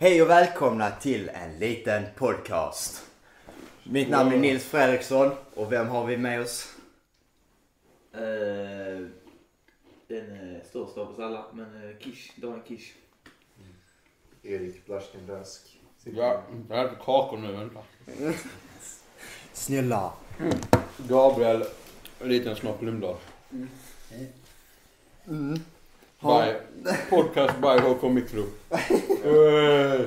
Hej och välkomna till en liten podcast. Mitt namn är Nils Fredriksson och vem har vi med oss? Eh, den är största av oss alla, men eh, Kish, Daniel Kish. Erik Blaschkendask. Ja, jag äter kakor nu, vänta. Snälla. Gabriel, en liten snopp Lundahl. Mm. By, podcast by HK Mikro. Eh,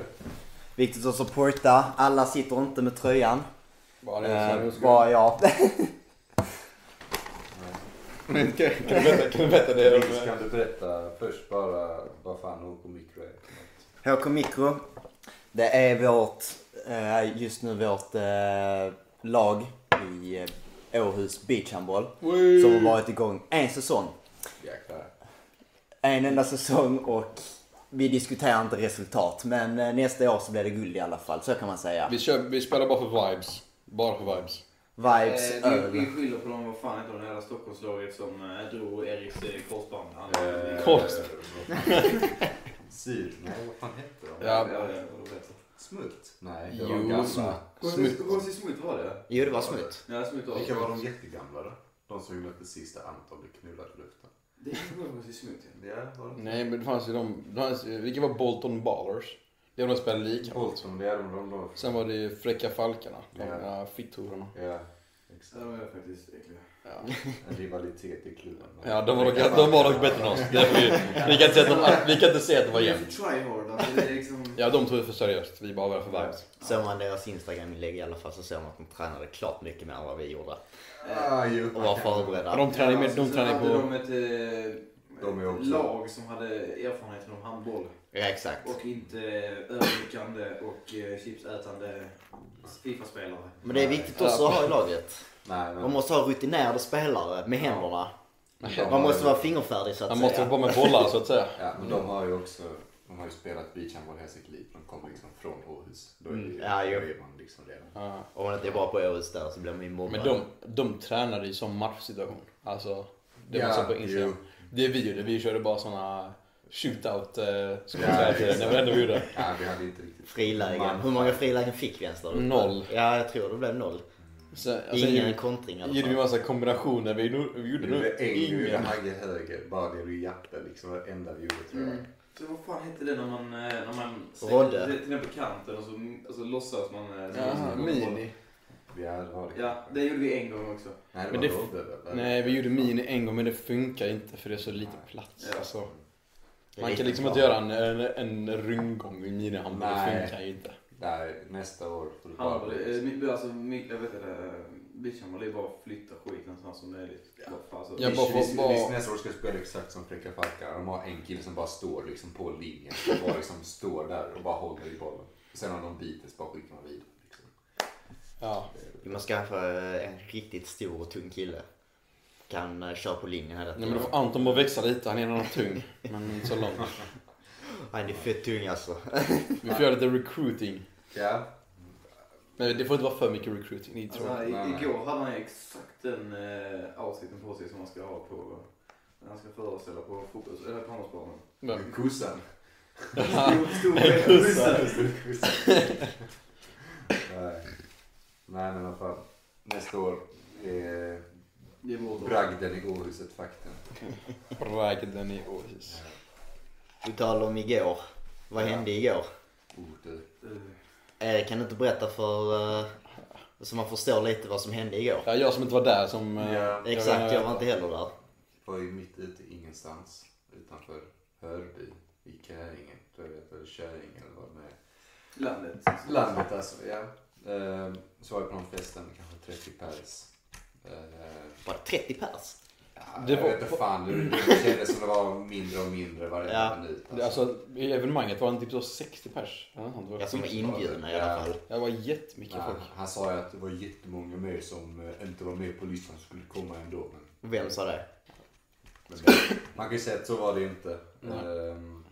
Viktigt att supporta. Alla sitter inte med tröjan. Bara det är Eh, bara jag. Kan kan du berätta, kan du berätta det? Kan du berätta först bara vad fan HK Mikro är? HK Mikro. Det är vårt, eh, just nu vårt eh, lag i Åhus beachhandboll. Som har varit igång en säsong. Jäklar. En enda säsong och vi diskuterar inte resultat. Men eh, nästa år så blir det guld i alla fall. Så kan man säga. Vi, kör, vi spelar bara för vibes. Bara för vibes. Vibes Eh, öl. vi, vi skyller på dem, vad fan heter de, det jävla Stockholmslaget som eh, drog Eriks eh, korsband. Han- Eh, Kost. Syd? Nej, vad fan hette de? Ja. ja. Smult? Nej, det Jo, var de gamla. Smutt. Smutt. Gås Smutt var det? Jo, det var smutt. Ja, Smutt var Vilka var de jättegamla då? De som gjorde precis där Anton blev knullad i luften. Det är Gås Smutt ja. Ja, var det Nej, men det fanns ju de... Det fanns, vilka var Bolton Ballers? Det var de spelade lika. Bolton, det är de de då. Sen var det ju Fräcka Falkarna. De Ja. ja. fitthororna. Ja, Ja, exakt. de är faktiskt äckliga. Ja. En rivalitet i klubben. ja, de var dock, de var dock bättre än oss. Det är vi, vi, kan inte säga att de, vi kan inte säga att det var Det är jämnt. alltså liksom... Ja, de tog det för seriöst. Vi bara var för vibes. Såg man deras Instagram-inlägg i alla fall så såg man att de tränade klart mycket mer än vad vi gjorde. Ah. Och var förberedda. De tränar ju med, de hade på... de ett eh, De är också- lag som hade erfarenhet från handboll. Ja, exakt. Och inte överlyckande och eh, chipsätande Fifa-spelare. Men det är viktigt också att ha i laget. Nej, men... Man måste ha rutinerade spelare med händerna. de Man måste ju- vara fingerfärdig så att måste säga. vara med bollar så att säga. Ja, men de har ju också... De har ju spelat beachhandboll hela sitt liv. De kommer liksom från Åhus. Då är, det, Mm, ju- ja, är man liksom redan... Ja. Om man inte är bra på Åhus där så blir man ju mobbad. Men de, de tränade ju som matchsituation. Alltså, det var Ja, så på Instagram. jo. Det vi gjorde, vi körde bara såna shootout eh, ja, det var det enda vi gjorde. Ja, vi hade inte riktigt... Frilägen. Man- Hur många frilägen fick vi ens där? Noll. Ja, jag tror det blev noll. Och sen Ingen gjorde, kontring i alla gjorde vi massa kombinationer. Vi, gjorde- vi nog ingen. Hagge höger, bara det du jappade liksom. det enda vi gjorde tror jag. Mm. Så vad fan hette det när man, eh, när man Rodde. till den på kanten och så alltså, låtsas man... eh, Jaha, mini. Ja, det var det. Ja, det gjorde vi en gång också. Nej, det Men var det- Rodde? Nej, vi gjorde mini en gång men det funkar inte för det är så lite plats. Ja. Alltså, man kan liksom bra. inte göra en, en, en rundgång i minihandboll. Det Nej. funkar ju inte. Nej, nästa år får du bara... Handboll, eh, mitt- alltså, jag vet inte, beachhandboll är bara att flytta skit någonstans som möjligt. Bara, Alltså, Ja, bara vi, för- vi, bara- vi, nästa år ska spela exakt som Fräcka Falkar. De har en kille som bara står liksom på linjen. Och bara liksom står där och bara håller i bollen. Och sen om de biter så bara skickar man vidare. Liksom. Ja. Man ska ha en riktigt stor och tung kille. Kan uh, köra på linjen hela Nej, tiden. men då får Anton bara växa lite. Han är ändå tung. Men inte så lång. Han är fett tung alltså. Vi får göra lite recruiting. Ja. Men det får inte vara för mycket recruiting. Det tror jag. Alltså, i, nej. igår hade han ju exakt den uh, outfiten på sig som man ska ha på när han ska föreställa på fotbolls eller på handbollsplanen. Men- Kossan. Nej. Nej men alla fall. Nästa år är bragden i Åhus ett faktum. Bragden i Åhus. På tal om igår. Vad Ja. hände igår? Oh, du. Eh, kan du inte berätta för... Uh, så man förstår lite vad som hände igår. Ja, jag som inte var där som... eh, Ja, Exakt, jag var inte heller där. var ju mitt ute i ingenstans utanför Hörby i Käringen. Tror jag heter, eller Käringen eller vad det är. Landet. Landet alltså, ja. Så var jag på någon festen, kanske 30 pers. Bara 30 pers. Ja, Det jag var- vet inte fan, det, det kändes som det var mindre och mindre varje Ja. minut. Det, alltså, I evenemanget var det typ så 60 pers. Det var Jag som var inbjudna i alla fall. Det var jättemycket Ja, folk. han sa ju att det var jättemånga mer som eh, inte var med på listan som skulle komma ändå. Men, Vem sa det? men det, man kan ju säga att så var det inte. Nej. Ehm,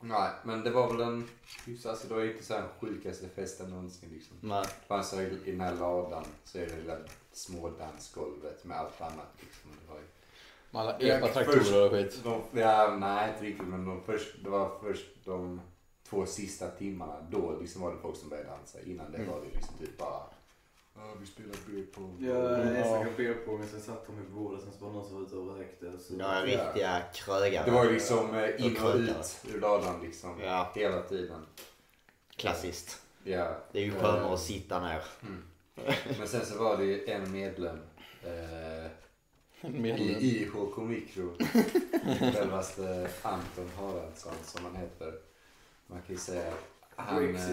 nej, men det var väl en hyfsad, alltså det var inte så här sjukaste festen någonsin liksom. Nej. Fanns så i den här ladan så är det lilla små dansgolvet med allt annat liksom. Det var ju, Med alla Ja, epa först- traktorer och skit. de, ja, nej inte riktigt men de först, det var först de två sista timmarna, då liksom var det folk som började dansa. Innan det Mm. var det liksom typ bara, "Ja, vi spelar beer pong. Ja, Mm, enstaka ja. beerpong, sen satt de på bordet, sen så var det någon som var ute och rökte. Så... Ja, riktiga krögare. Det var ju liksom eh, in och ut ur ladan liksom. Ja. Hela tiden. Klassiskt. Ja. Det är ju skönare att sitta ner. Men sen så var det ju en medlem eh, En i medlem. IHK Mikro. Självaste Anton Haraldsson som han heter. Man kan ju säga att han... Brexit,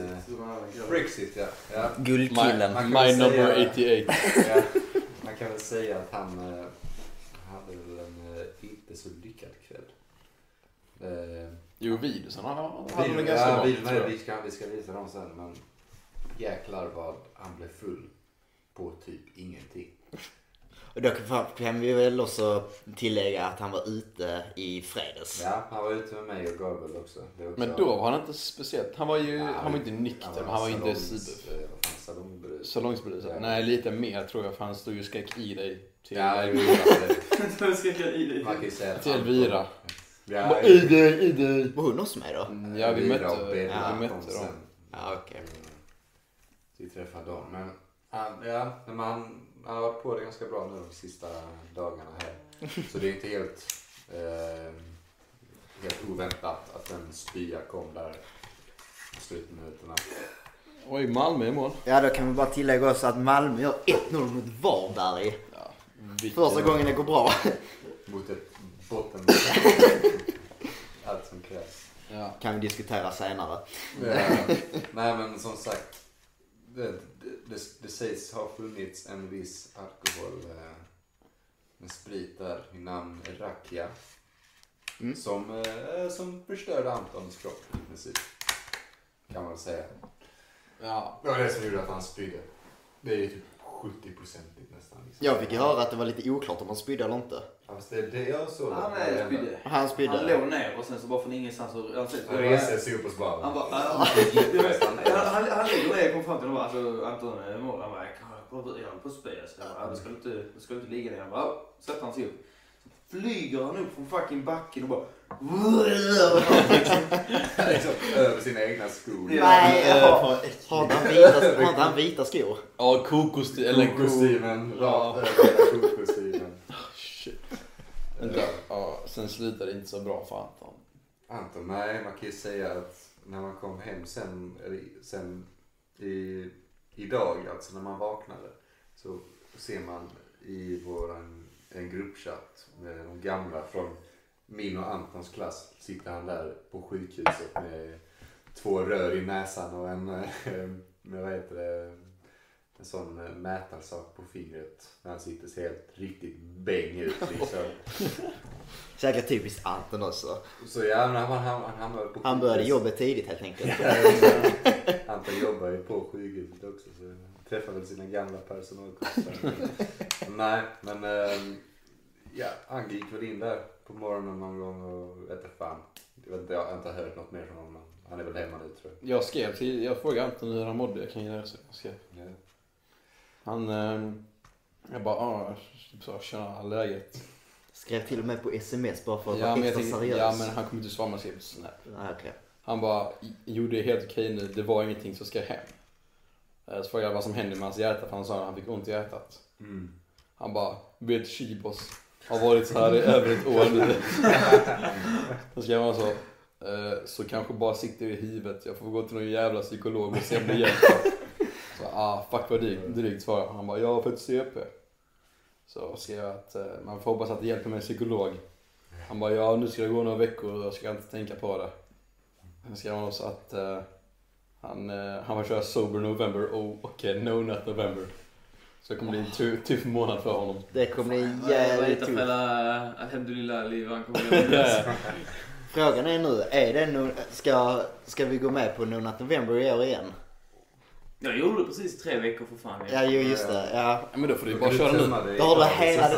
eh. Brexit ja. ja. Guldkillen. My väl number säga- 88. ja. Man kan väl säga att han eh, hade väl en eh, inte så lyckad kväll. Eh, Jo, videon han hade väl ganska ja, bra. jag. vi, ska, vi ska visa dem sen men jäklar vad han blev full på typ ingenting. Och då kan- vi väl också tillägga att han var ute i fredags. Ja, han var ute med mig och Gabriel också. Också Men då var han inte speciellt. Han var ju, Ja, han var inte nykter, han var inte salongs- super. eh. Salongsberusad. Ja. Nej, lite mer tror jag för han stod ju och skrek i dig till, Ja, ska jag i dig. man kan ju säga att till Elvira. Ja, I dig, i dig. Var hon också med då? Mm, Ja, vi mötte, ja, vi mötte dem. Ja, okej. Mm. Så vi träffade dem. Men han, ja, men han, han har varit på det ganska bra nu de sista dagarna här. Så det är inte helt, eh, helt oväntat att en spya kom där i slutminuterna. Oj, Malmö i mål. Ja, då kan vi bara tillägga också att Malmö gör 1-0 mot Varberg. Ja, vilken- Första gången det går bra. Mot ett botten. Allt som krävs. Ja. Kan vi diskutera senare. Ja. Nej men som sagt. Det, det, det, sägs ha funnits en viss alkohol eh, med sprit där i namn Rakia. Mm. Som, eh, som förstörde Antons kropp i princip. Kan man säga. ja. Det var det som gjorde att han spydde. Det är ju typ 70-procentigt nästan. Jag fick ju höra att det var lite oklart om han spydde eller inte. Fast det det jag såg. Han är spydde. Han Han spydde. låg ner och sen så bara från ingenstans så... Han, Han reste sig upp och så han bara... bara... ah, Han han- han ligger ner och kom fram till honom alltså Anton mål. Han bara, jag håller på att spy. Så jag bara, "Ja, du ska inte, du ska inte ligga ner. Han bara, "Ja." sätter han sig upp. Så flyger han upp från fucking backen och bara... liksom, över sina egna skor. Ja. Nej, har inte han vita, han vita skor? Ja, kokos... Eller ko... Kokostymen Ja. Shit. Vänta. Ja, sen slutade det inte så bra för Anton. Anton, nej man kan ju säga att när man kom hem sen, eller sen i, idag, alltså när man vaknade, så ser man i våran, en gruppchatt med de gamla från min och Antons klass, sitter han där på sjukhuset med två rör i näsan och en, eh, med vad heter det, en sån eh, mätarsak på fingret. När han sitter ser helt riktigt bäng ut liksom. Säkert typiskt Anton också. Så ja, men han, han, han hamnade på Han började jobbet tidigt helt enkelt. Anton jobbar ju på sjukhuset också så träffar väl sina gamla personalkompisar. Nej, men ehm, ja, han gick väl in där på morgonen någon gång och vet inte fan. Jag, vet inte, jag har inte hört något mer från honom. men Han är väl hemma nu tror jag. Jag skrev till... Jag frågade Anton hur han mådde kring det. Så jag skrev. Ja. Han... Eh, jag bara, ja, typ så, tjena, läget? Skrev till och med på sms bara för att Ja vara extra tänkte, seriös. ja men han kommer inte svara jag skrev på Snap. Nej, okej. Han bara, jo det är helt okej nu, det var ingenting så ska jag hem. Eh, Så frågade jag vad som hände med hans hjärta för han sa att han fick ont i hjärtat. Mm. Han bara, vet Shibos har varit så här i över ett år nu. Då skrev han så, eh, så kanske bara sitter i huvudet, jag får gå till någon jävla psykolog och se om det hjälper. Så ah fuck vad drygt, drygt svarade han. Han bara, jag har fått CP. Så skrev jag att eh, man får hoppas att det hjälper med en psykolog. Han bara, ja nu ska det gå några veckor och jag ska inte tänka på det. Sen skrev han också att eh, han, han får köra sober november och okej, no not november. Så det kommer bli en tu- tuff månad för honom. Det kommer bli jävligt tufft. hela Alhamdulillah han kommer. Frågan är nu, är det no, ska, ska vi gå med på No Nut November i år igen? Jag gjorde det precis tre veckor för fan. Ja, jo just det. Ja. Ja, men då får du bara köra nu. Då har du hela.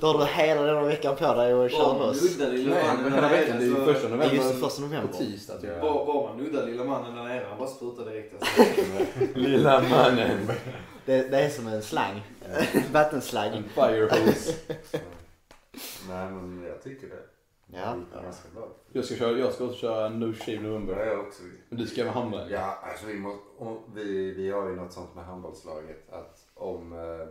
Då har du hela den veckan på dig att köra Bara man loss. nuddar lilla Nej, mannen hela veckan, det är ju första just november första på november. tisdag typ. Bara, bara man nuddar lilla mannen där nere, han bara sprutar direkt alltså. Lilla mannen. Det, det är som en slang. Vattenslang. En firehose. Nej men jag tycker det. Ja. Det gick ganska bra. Jag ska, köra, jag ska också köra No Shave November. har jag också. Men du ska med handboll? Ja, alltså vi, måste, vi, vi har ju något sånt med handbollslaget att om, eh,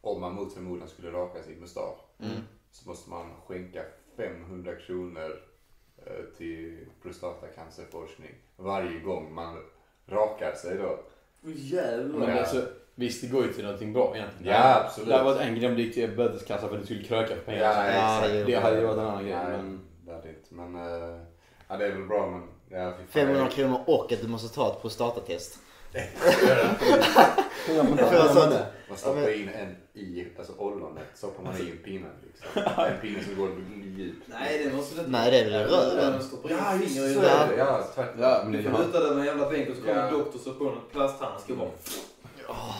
om man mot förmodan skulle raka sin mustasch Mm. så måste man skänka 500 kronor eh, till prostatacancerforskning varje gång man rakar sig då. Jävlar. Men alltså, visst, det går ju till någonting bra egentligen. Ja, absolut. Det hade varit en grej om det gick till böteskassa för att du skulle kröka för pengar. Ja, Ja, exakt. det hade ju varit en annan grej. Nej, Men... inte. Men eh, ja, det är väl bra men ja, fy fan. 500 kronor och att du måste ta ett prostatatest. Man stoppar in en i alltså ollonet, stoppar man in pinnen liksom. En pinne som går djupt. Nej det måste du inte. Nej, det är väl röven. Fingret i så är det. Ja, tvärtom. Ja, men Du det får luta dig med en jävla bänk och så kommer Ja. en doktor och så på en plasthandske och bara...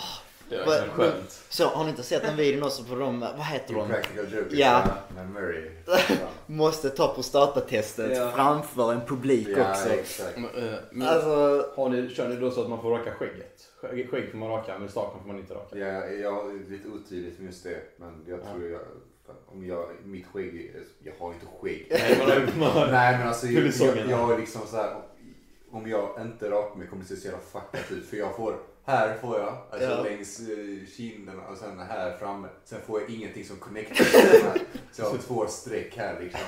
Det är Vad- verkligen skönt. Så har ni inte sett den videon också på de, vad heter de? Practical jokes Ja. med Murray. Måste ta prostatatestet Ja. framför en publik Ja, också. exakt. Men, eh, men, Alltså, har ni, kör ni då så att man får raka skägget? Skägg, skägg får man raka, men staken får man inte raka. Ja, jag har lite otydligt med just det. Men jag tror jag, om jag, mitt skägg, är- jag har inte skägg. Nej, man men alltså jag, jag, jag har liksom så här. Om jag inte rakar mig kommer det se så jävla fuckat ut. För jag får, här får jag, alltså Ja. längs eh, kinderna och sen här framme. Sen får jag ingenting som connectar. Så jag har två streck här liksom.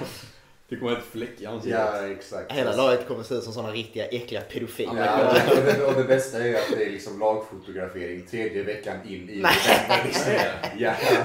det kommer ett fläck i ansiktet. Ja exakt. hela laget kommer se ut som sådana riktiga äckliga pedofiler. Ja, och, det, och det bästa är att det är liksom lagfotografering tredje veckan in i november. Liksom. Ja. Ja,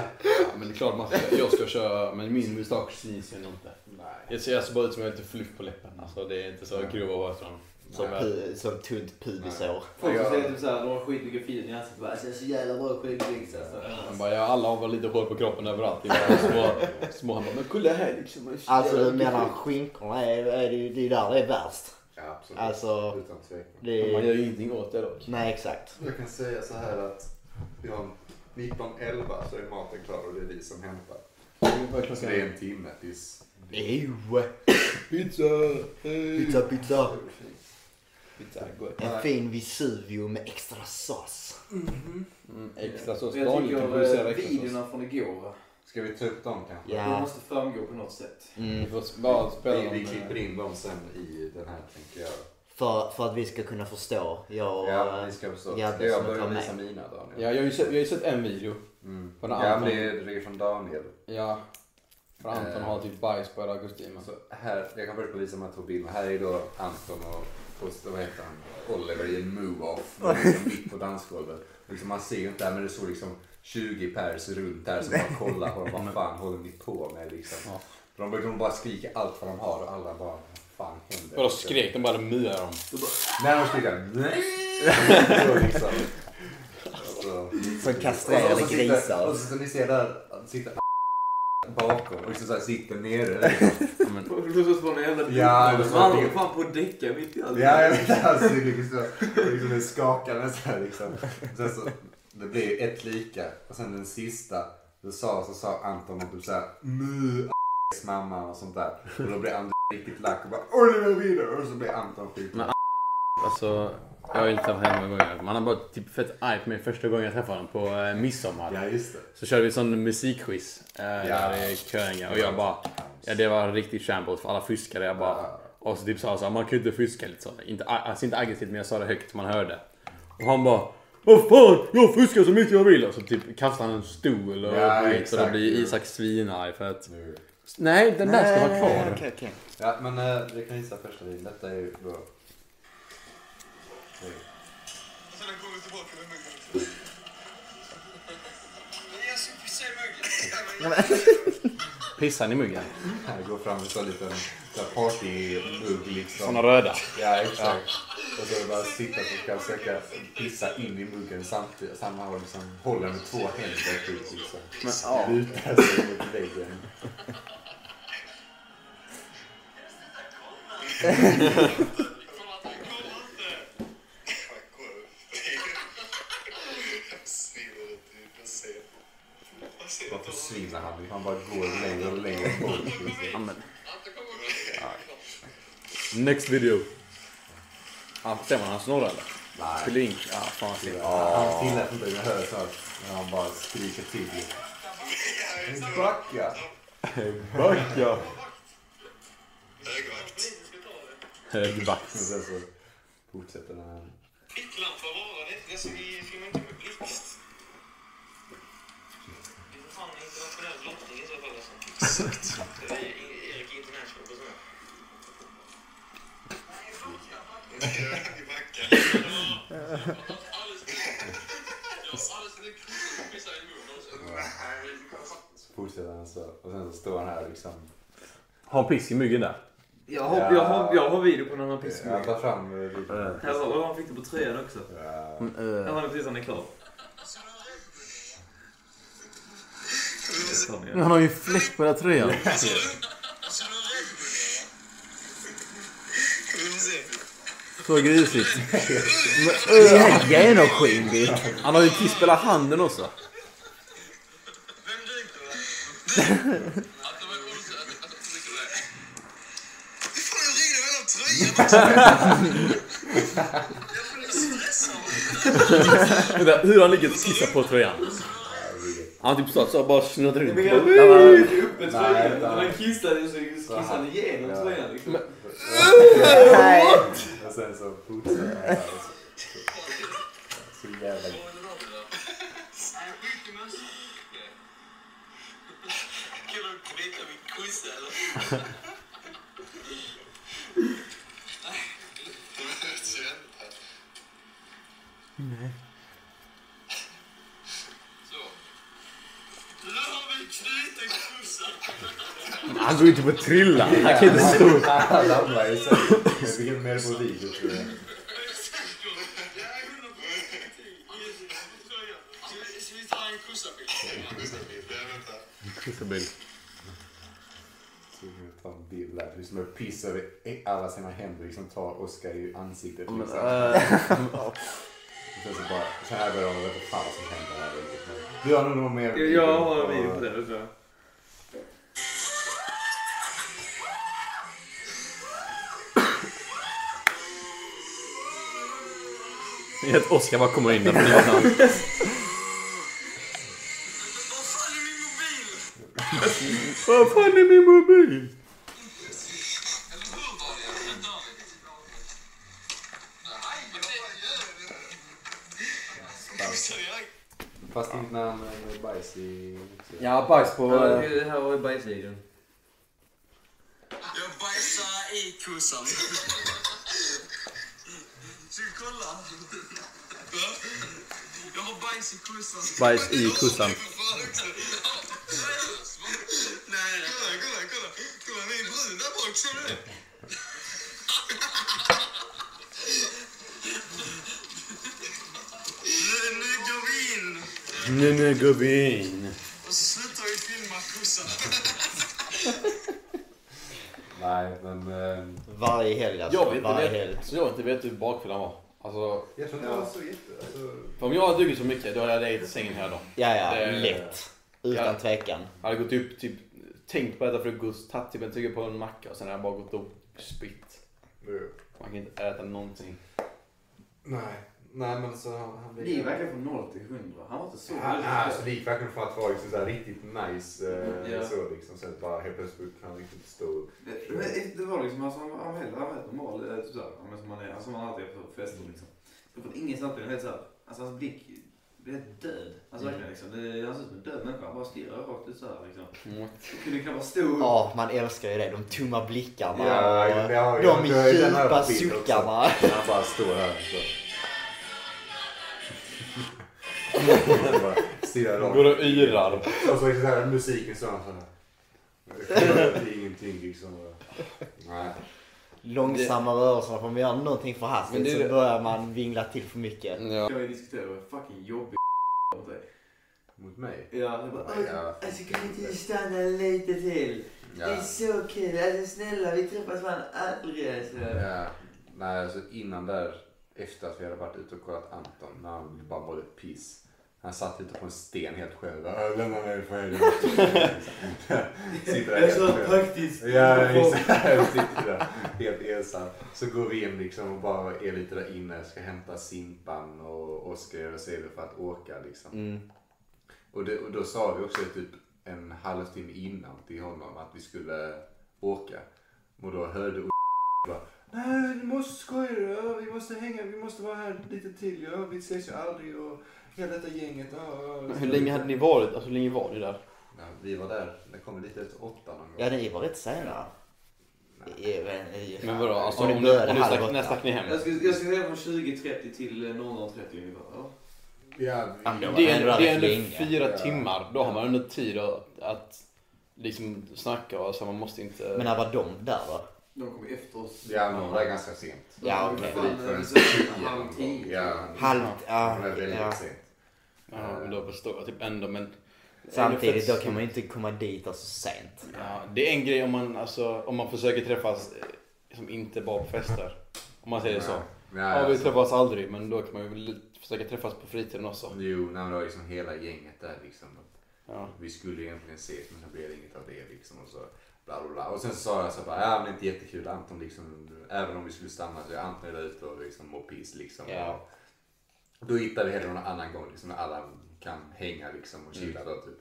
men det är klart man ska, jag ska köra, men min mustasch syns ju inte. Nej. Jag ser alltså bara ut som jag har lite fluff på läppen. Alltså det är inte så grova hårstrån. Som, är, pu- som tunt pubisår. Folk Ja. som säger typ såhär, de har skitmycket filen i ansiktet. Bara, jag är så jävla bra skäggväxt alltså. bara, ja, alla har väl lite hår på kroppen överallt. Det är bara små, små han bara, men kolla här liksom. Alltså skägg." skinkorna, är, är det, ju- det är ju där det är värst. Ja, absolut. Alltså, Utan tvekan. det Man gör ju ingenting åt det dock. Nej exakt. Jag kan säga så här att vi har 19.11 så är maten klar och det är vi som hämtar. Det är en timme tills... Ew. Pizza! Hey. Pizza pizza. En fin Vesuvio med extra sås. Mm, extra sås. Jag kan tycker producera eh, extra sås. videorna från igår, Ska vi ta upp dem kanske? Ja. de måste framgå på något sätt. Vi Mm. får s- bara spela Vi, vi eh, klipper in dem sen i den här tänker jag. För, för att vi ska kunna förstå. Jag och... Ja, vi ska förstå. Ja, Ska jag börja med. visa mina Daniel? Ja, jag har ju sett, jag har ju sett en video. Mm. På den Ja, men det är, från Daniel. Ja. För Anton Eh. har typ bajs på hela kostymen. Så här, jag kan börja på visa de här två bilderna. Här är då Anton och, och vad heter han? Oliver i en move-off. Är liksom mitt på dansgolvet. Liksom, man ser ju inte där men det står liksom 20 pers runt där som bara kollar på dem. Vad fan håller ni på med liksom? Ja. De, de bara skriker allt vad de har och alla bara vad fan händer? Och då skrek de bara muar dem. Nej de skriker nej. Så liksom. Så. Som kastrerade Och så sitter- grisar. Och så ni ser där, sitter bakom och liksom så sitter nere. Ja, men, Och då så var en jävla Ja, var det. håller fan på att däcka mitt i allt. Ja, jag vet. Alltså, det liksom, liksom det skakar nästan liksom. Sen så, det blir ett lika och sen den sista, då sa, så sa Anton typ såhär mu mamma och sånt där. Och då blir André riktigt lack och bara Oliver vidare och så blir Anton skit. Men- alltså, jag har ju inte träffat henne många gånger. Man har bara typ fett arg på mig första gången jag träffade honom på eh, midsommar. Ja, just det. Så körde vi sån musikquiz eh, där i Köinge och jag bara, ja det var riktigt shambles för alla fuskade. Jag bara, Ja. och så typ sa så här, man kan ju inte fuska lite så. Inte, alltså inte aggressivt men jag sa det högt så man hörde. Och han bara, vad fan, jag fuskar så mycket jag vill. Och så typ kastade han en stol och Ja, skit, så då blir Isak svinarg för att, Nu. nej den där ska vara kvar. Okej, okej. Ja, men eh, vi kan gissa första videon. Detta är ju. Det- Och i muggen. Pissar ni i muggen? Här går fram en sån liten partymugg liksom. Såna röda. Ja, exakt. Och så bara att sitta ska jag försöka pissa in i muggen samtidigt. Samma håll liksom håller med två händer typ liksom. Men, ja. Lutar sig mot väggen. Fan att han kollar inte. Fan, kolla. Svinner ut i placering. Inte försvinner han? Han bara går längre och längre bort. Ja, men, next video. Ja, ser man han snorrar eller? Nej. Fyller in? Ja, fan vad fint. Han tillät inte att höra så att när han bara skriker till. Backa! Backa! Högvakt. Högvakt. Sen så fortsätter han. Ficklampa var det. Alltså, vi filmar inte med blixt. Det är fan internationell lottning i så fall. Alltså. Exakt. Det är Erik International och sådär. Vi backar. Så fortsätter han så. Och sen så står han här liksom. Har han pisk i myggen där? Jag har, jag har, jag har video på när han pissar. Jag tar fram eh, lite. Har han fick det på tröjan också. Ja. Här har han precis, han är klar. Han har ju fläck på här tröjan. Så grisigt. Det är helt genomskinligt. Han har ju hela handen också. Hur han ligger och kissar på tröjan? Han typ stått så och bara snurrat runt. Men jag lyfte upp en tröja. Nej, Den nej. kissade ju så kissade han igenom Ja. tröjan liksom. Nej. Och sen så fortsätter han och Så, jävla du knyta min kossa eller? Nej, det behövs ju inte. Så. Nu har vi knutit kossan. Han ju inte på trilla. Han kan inte stå. Han sen. Jag fick inte med det på video tror jag. Vi ta en bild där. Liksom jag pissar över alla sina händer. Liksom tar Oskar i ansiktet. Men, Liksom. äh, sen så bara, så här börjar de veta fan vad som händer här. Men Du har nog någon mer Jag- Jag har en video på det, det tror jag. Jag vet Oskar bara kommer in där på nya namn. Vad fan är min mobil? Är Fast inte när han är bajs i... Ja, bajs på... Ja, eh, det här var ju bajsvideon. Jag bajsar i kossan. Ska vi kolla? Jag har bajs i kossan. Bajs i? Nej, kolla, kolla, kolla. Kolla, min brun där bak, ser du det? Nu, nu går vi in. Nu, nu går vi in. Och så slutar vi filma kossan. Nej, men... ehm, Varje helg alltså. Jag vet inte, Varje vet, helg. så jag inte vet hur bakfyllan var. Alltså, Jag tror inte det var så jätte... Alltså, för om jag hade druckit så mycket då hade jag legat i sängen hela dagen. Ja, ja. Det- Lätt. Utan Ja. tvekan. Jag hade gått upp, typ, tänkt på att äta frukost, tagit typ en tugga på en macka och sen hade jag bara gått och spytt. Man kan inte äta någonting. nej. Nej, men så han... han Det är verkligen från 0 till 100. Han var inte så Ja, nej, alltså, det gick verkligen från att vara liksom, så här, riktigt nice eh, Ja. så liksom. Sen bara helt plötsligt kan han riktigt stå upp. Det, det- det var liksom, alltså, han var han var helt, han var helt normal, eh, typ såhär, som man är, alltså man alltid är på fester liksom. Så från ingenstans blev han helt såhär, alltså hans blick blev helt död. Alltså verkligen liksom, det, han ser ut som en död människa, han bara stirrar rakt ut såhär liksom. Mm. Kunde knappt stå upp. Ja, man älskar ju det. De tomma blickarna Ja, och ja, ja, de djupa suckarna. Han bara står här så. Han bara stirrar rakt. Går och yrar. Och så är det så här musiken så här. Det är ingenting liksom. Nej. Långsamma rörelser. Får man göra någonting för hastigt det så det- börjar man vingla till för mycket. Ja. Jag har diskuterat vad fucking jobbig mot dig. Mot mig? Ja, jag bara, Ja. alltså kan inte stanna lite till? Det är Ja. så kul, alltså snälla vi träffas fan aldrig alltså. ja. Nej, alltså innan där, efter att vi hade varit ute och kollat Anton, när han bara mådde piss. Han satt ute på en sten helt själv. "Äh, Lämna mig för helvete. Sitter där Jag är helt så själv. praktisk. Ja, exakt. Sitter där helt ensam. Så går vi in liksom och bara är lite där inne. Ska hämta Simpan och Oskar sig redo för att åka liksom. Mm. Och, det, och då sa vi också typ en halvtimme innan till honom att vi skulle åka. Och då hörde och bara Nej, du måste skoja ja, vi måste hänga, vi måste vara här lite till. Ja, vi ses ju aldrig och hela detta gänget. Men Hur länge hade ni varit? Alltså hur länge var ni där? Ja, vi var där, det kom lite efter åtta någon gång. Ja, ni var rätt sena. Men vadå? Alltså, Om om ni om ni stack, när stack ni hem? Jag ska, jag ska säga från 20.30 till eh, 00.30 ungefär. Ja. Ja, det Det är, ändå det är ändå länge. fyra Ja. timmar. Då har man ändå tid att, att liksom snacka och så man måste inte... Men när var de där då? De kom efter oss. ja, de var där ganska sent. Ja, okej. eh, tio halv tio. Ja, Halv... Ja, var väldigt ja. sent. Ja, men då förstår jag typ ändå men... Samtidigt, är då kan man ju inte komma dit alltså sent. Ja, det är en grej om man, alltså, om man försöker träffas eh, som inte bara på fester. Om man säger så. Ja, Ja, vi alltså, träffas aldrig men då kan man ju försöka träffas på fritiden också. Jo, nej, men det var liksom hela gänget där liksom. Ja. Vi skulle egentligen ses men det blev inget av det liksom. Och så bla bla bla. Och sen så sa jag så bara, ja men är inte jättekul. Anton liksom, även om vi skulle stanna så är Anton ute och liksom må piss liksom. Ja. Och då hittar vi hellre någon annan gång liksom när alla kan hänga liksom och chilla då typ.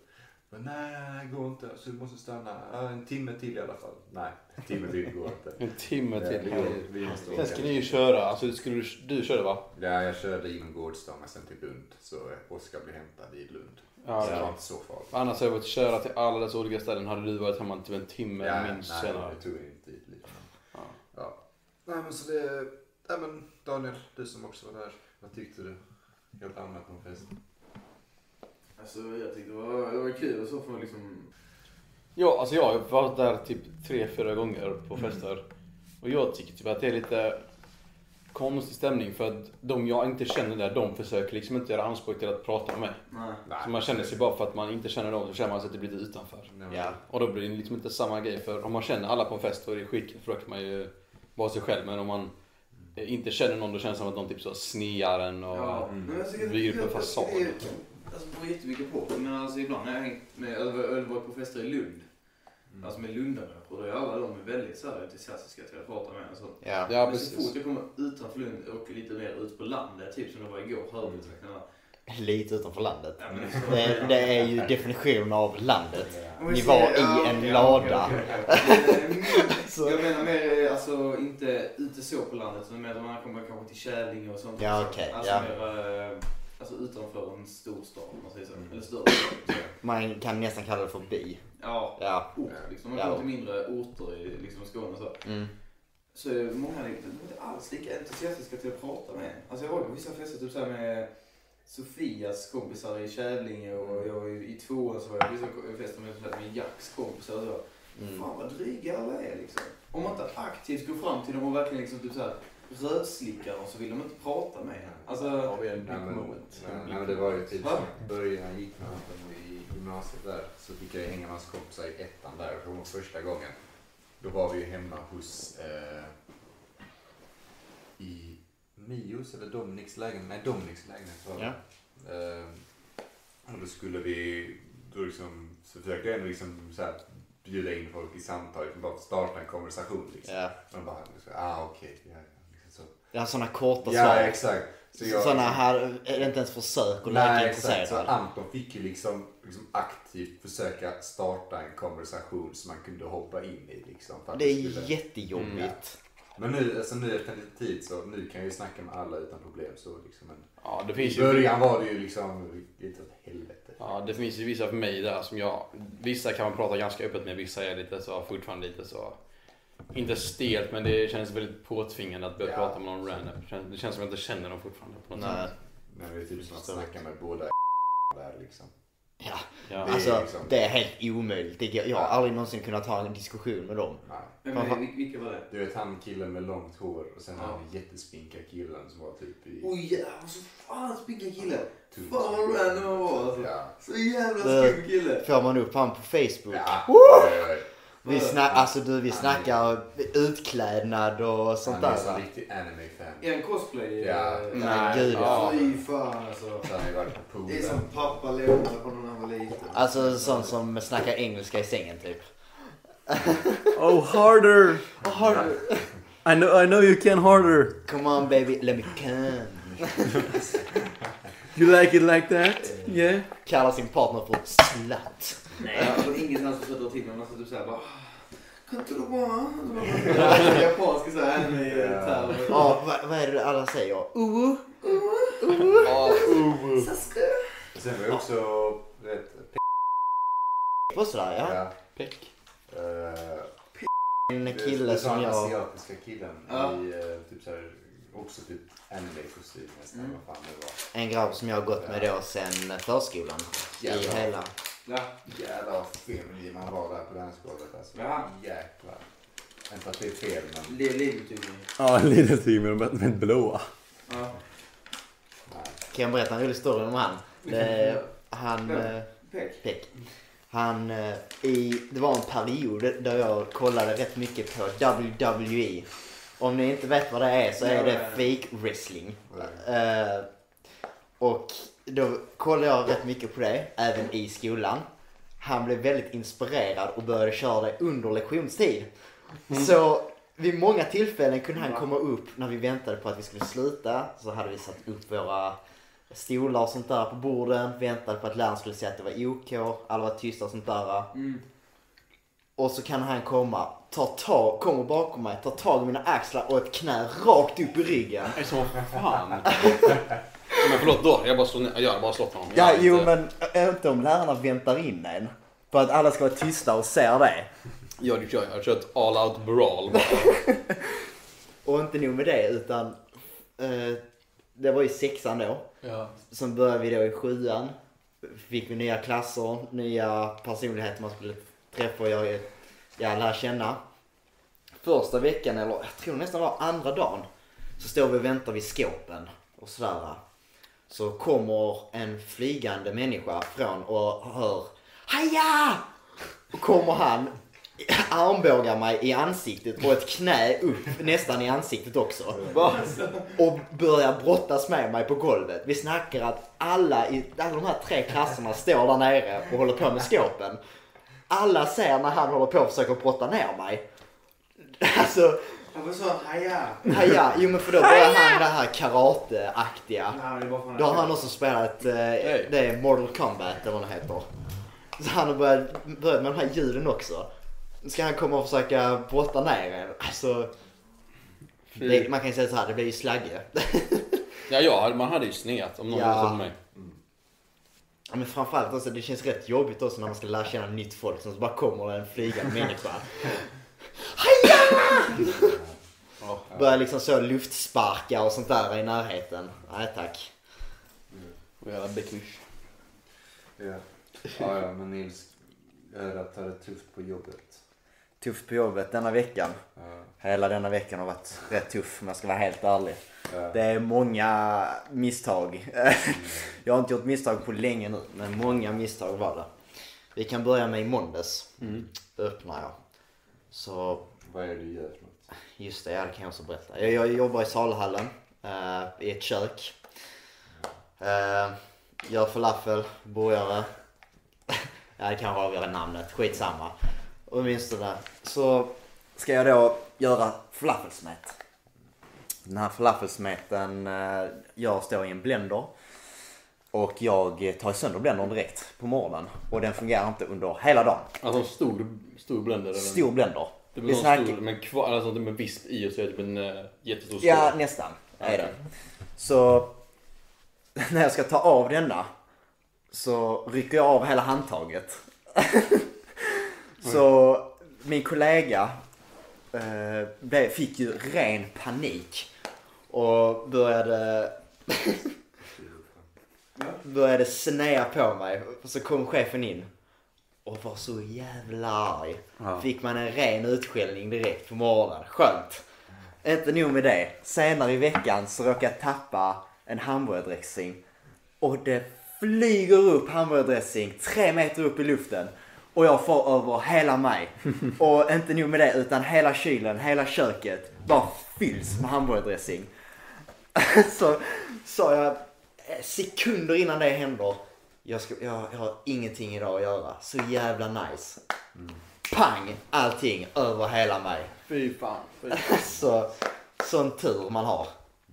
Men nej, det går inte. Så du måste stanna ja, en timme till i alla fall. Nej, en timme till går inte. En timme Ja, till. vi, vi måste Sen ska ni ju köra, alltså skulle du, du körde va? Ja, jag körde inom Gårdstånga sen till Lund. Så Oskar blev hämtad i Lund. Ja, så det ja. var inte så farligt. Annars hade jag varit köra till alla dessa olika ställen hade du varit hemma typ en timme Ja, minst nej, senare. det tog inte dit liksom. Ja. Ja. Nej men så det, nej men Daniel, du som också var där. Vad tyckte du? Helt allmänt om festen? Alltså jag tyckte det var, det var kul och så får man liksom... Ja, alltså jag har varit där typ tre, fyra gånger på fester. Och jag tycker typ att det är lite konstig stämning för att de jag inte känner där, de försöker liksom inte göra anspråk till att prata med mig. Nej. Så man känner sig bara för att man inte känner dem så känner man sig typ lite utanför. Nej, men- Ja. Och då blir det liksom inte samma grej för om man känner alla på en fest då är det skitkul för då kan man ju vara sig själv. Men om man inte känner någon då känns det som att de typ så snear en och Ja, Mm. jag bygger upp en jag- jag fasad. tycker det- Alltså det beror jättemycket på. Men alltså ibland när jag hängt med, eller varit på fester i Lund. Mm. Alltså med Lundamänniskor, då är alla de väldigt så här entusiastiska till att prata med en. och Så. Ja. Ja, men så precis. fort jag kommer utanför Lund och lite mer ut på landet, typ som det var igår, Hörbytrakterna. Lite utanför landet. Det, det är ju definitionen av landet. Ni var i en lada. Så- Jag menar mer, eh, alltså inte ute så på landet, utan mer man kommer kanske till Kävlinge och sånt. Ja, okej, Alltså ja. mer, eh, alltså utanför en stor stad, om man säger så. Mm. Eller större stad. Man kan nästan kalla det för by. Ja, Ja. ort liksom. Man Ja. kommer till mindre orter i liksom Skåne så. Mm. Så är många de är inte alls lika entusiastiska till att prata med en. Alltså jag var på vissa fester typ så här med Sofias kompisar i Kävlinge och jag var ju i tvåan så var jag på fester med, med Jacks kompisar och så. Mm. Fan vad dryga alla är liksom. Om man inte aktivt går fram till dem och verkligen liksom typ så här rövslickar dem så vill de inte prata med en. Alltså, har vi en Nej, men, nej, nej, men det var ju typ Va? så. Början jag gick med honom i gymnasiet där så fick jag hänga med hans kompisar i ettan där. Var första gången. Då var vi ju hemma hos eh, i Mios eller Dominiks lägenhet. Nej, Dominiks lägenhet var det. Eh, och då skulle vi, då liksom, så försökte jag ändå liksom så här, bjuda in folk i samtal, liksom bara starta en konversation liksom. Ja. Och de bara, så, ah okej. ja, ja, liksom så. Har sådana korta Ja, svar. exakt. Så jag- Sådana här, är det inte ens försök att leka exakt. Så intresserad. Anton fick ju liksom, liksom aktivt försöka starta en konversation som man kunde hoppa in i. Liksom, för att Det är skulle- jättejobbigt. Men nu, alltså nu efter en liten tid så nu kan jag ju snacka med alla utan problem. Så liksom, men Ja, det I finns ju... början var det ju liksom lite åt helvete. Ja, det finns ju vissa för mig där som jag... Vissa kan man prata ganska öppet med, vissa är lite så, fortfarande lite så... Inte stelt, men det känns väldigt påtvingande att börja Ja. prata med någon random. Det känns- som att jag inte känner dem fortfarande på något Nej. sätt. Men det är typ som att snacka med båda där liksom. Ja. Ja. Det är Alltså, liksom- det är helt omöjligt. Det går- Jag har Ja. aldrig någonsin kunnat ha en diskussion med dem. Nej. är, vil- vilka var det? Du vet han killen med långt hår och sen Ja. han jättespinka killen som var typ i... Oj jävlar, så fan spinka kille. Tusen. Fan vad random han var alltså. Ja. Så jävla skum kille. Får man upp han på Facebook. Ja. Woo! Vi, snack, alltså, du, vi snackar utklädnad och sånt Han är där. en riktig anime-fan. Är han cosplay? Ja. eh, Nej, gud ja. Fy fan alltså. Så på Det är som pappa lånade från när han var liten. Alltså sån som snackar engelska i sängen typ. Oh, harder! Har, I know, I know you can harder. come on baby, let me come. You like it like that? Yeah? Kallar sin partner för slut. Nej, alltså ingenstans att dra till men man ska typ såhär bara... Kan inte du bara... Japanska så här med Ja. vad, är det alla säger? Uh, Ja, uh. Sen var jag också rätt... och sådär ja. Ja. Peck. eh, En kille det som var den jag... asiatiska killen Ja. i eh, typ såhär, också typ anime-kostym nästan. Mm. Vad fan det var. En grabb som jag har gått med då sen förskolan. I Jävlar. hela... Ja. Jävlar vad feminin man var där på dansgolvet alltså. Ja. Jäklar. Inte att det är fel men... Är livbetyg. Ja, lite till med blåa. Ja. Kan jag berätta en rolig story om han? Det, han... Ja. eh, Peck. Peck. Han, eh, i, det var en period där jag kollade rätt mycket på WWE. Om ni inte vet vad det är så är det fake wrestling. Eh, och då kollade jag rätt mycket på det, även i skolan. Han blev väldigt inspirerad och började köra det under lektionstid. Så vid många tillfällen kunde han komma upp när vi väntade på att vi skulle sluta. Så hade vi satt upp våra stolar och sånt där på borden. Väntade på att läraren skulle säga att det var OK. Alla var tysta och sånt där. Mm. Och så kan han komma, ta tag, kommer bakom mig, tar tag i mina axlar och ett knä rakt upp i ryggen. Nej, som fan. Men förlåt då, jag bara slår ner. Jag har bara slått honom. Ja, Jag har jo inte- men inte om lärarna väntar in en. För att alla ska vara tysta och ser det. Jag hade kört, jag hade kört all out brawl bara. Och inte nog med det utan eh, det var i sexan då. Ja. Sen började vi då i sjuan. Fick vi nya klasser, nya personligheter man skulle träffar jag jag, jag lär känna. Första veckan, eller jag tror nästan var andra dagen, så står vi och väntar vid skåpen och sådär. Så kommer en flygande människa från och hör Haja! Och kommer han, armbågar mig i ansiktet och ett knä upp nästan i ansiktet också. Och börjar brottas med mig på golvet. Vi snackar att alla i alla de här tre klasserna står där nere och håller på med skåpen. Alla ser när han håller på och försöker brotta ner mig. Alltså, Varför sa han haja? haja, jo men för då börjar han det här karateaktiga. Då har han också spelat, eh, det är Mortal Kombat eller vad det heter. Så han har börjat, börjat med de här ljuden också. Nu ska han komma och försöka brotta ner en. Alltså, det, man kan ju säga så här, det blir ju slagge. Ja, ja, man hade ju sneat om någon Ja. hade mig. Ja, men framförallt också, det känns rätt jobbigt också när man ska lära känna nytt folk. Så bara kommer en flygande människa. Ja. Börjar liksom så luftsparka och sånt där i närheten. Nej tack. Och jävla becknish. Ja. ja, ja, men Nils, jag hörde att du hade tufft på jobbet. Tufft på jobbet denna veckan. Ja. Hela denna veckan har varit rätt tuff om jag ska vara helt ärlig. Det är många misstag. jag har inte gjort misstag på länge nu, men många misstag var det. Vi kan börja med i måndags. Mm. Öppnar jag. Så Vad är det du gör för något? Just det, ja, det kan jag också berätta. Jag, jag jobbar i salhallen eh, i ett kök. Eh, gör falafel, burgare. ja, det kanske avgör namnet, skitsamma. Där. Så ska jag då göra falafelsmet. Den här falafelsmeten eh, jag står i en blender. Och jag tar sönder blendern direkt på morgonen. Och den fungerar inte under hela dagen. Alltså en stor, stor blender eller? Stor blender. Det blir snackar- stor, men kvar, alltså med visp i och så är det typ en uh, jättestor skål. Ja, nästan. Är det. Så när jag ska ta av denna så rycker jag av hela handtaget. så min kollega eh, fick ju ren panik och började började snea på mig. Och så kom chefen in och var så jävla arg. Ja. Fick man en ren utskällning direkt på morgonen. Skönt. Inte nog med det. Senare i veckan så råkade jag tappa en hamburgardressing. Och det flyger upp hamburgardressing tre meter upp i luften. Och jag får över hela mig. Och inte nog med det utan hela kylen, hela köket bara fylls med hamburgardressing. så sa jag eh, sekunder innan det händer. Jag, ska, jag, jag har ingenting idag att göra. Så jävla nice. Pang! Allting över hela mig. Fy fan. Fy. Så, sån tur man har.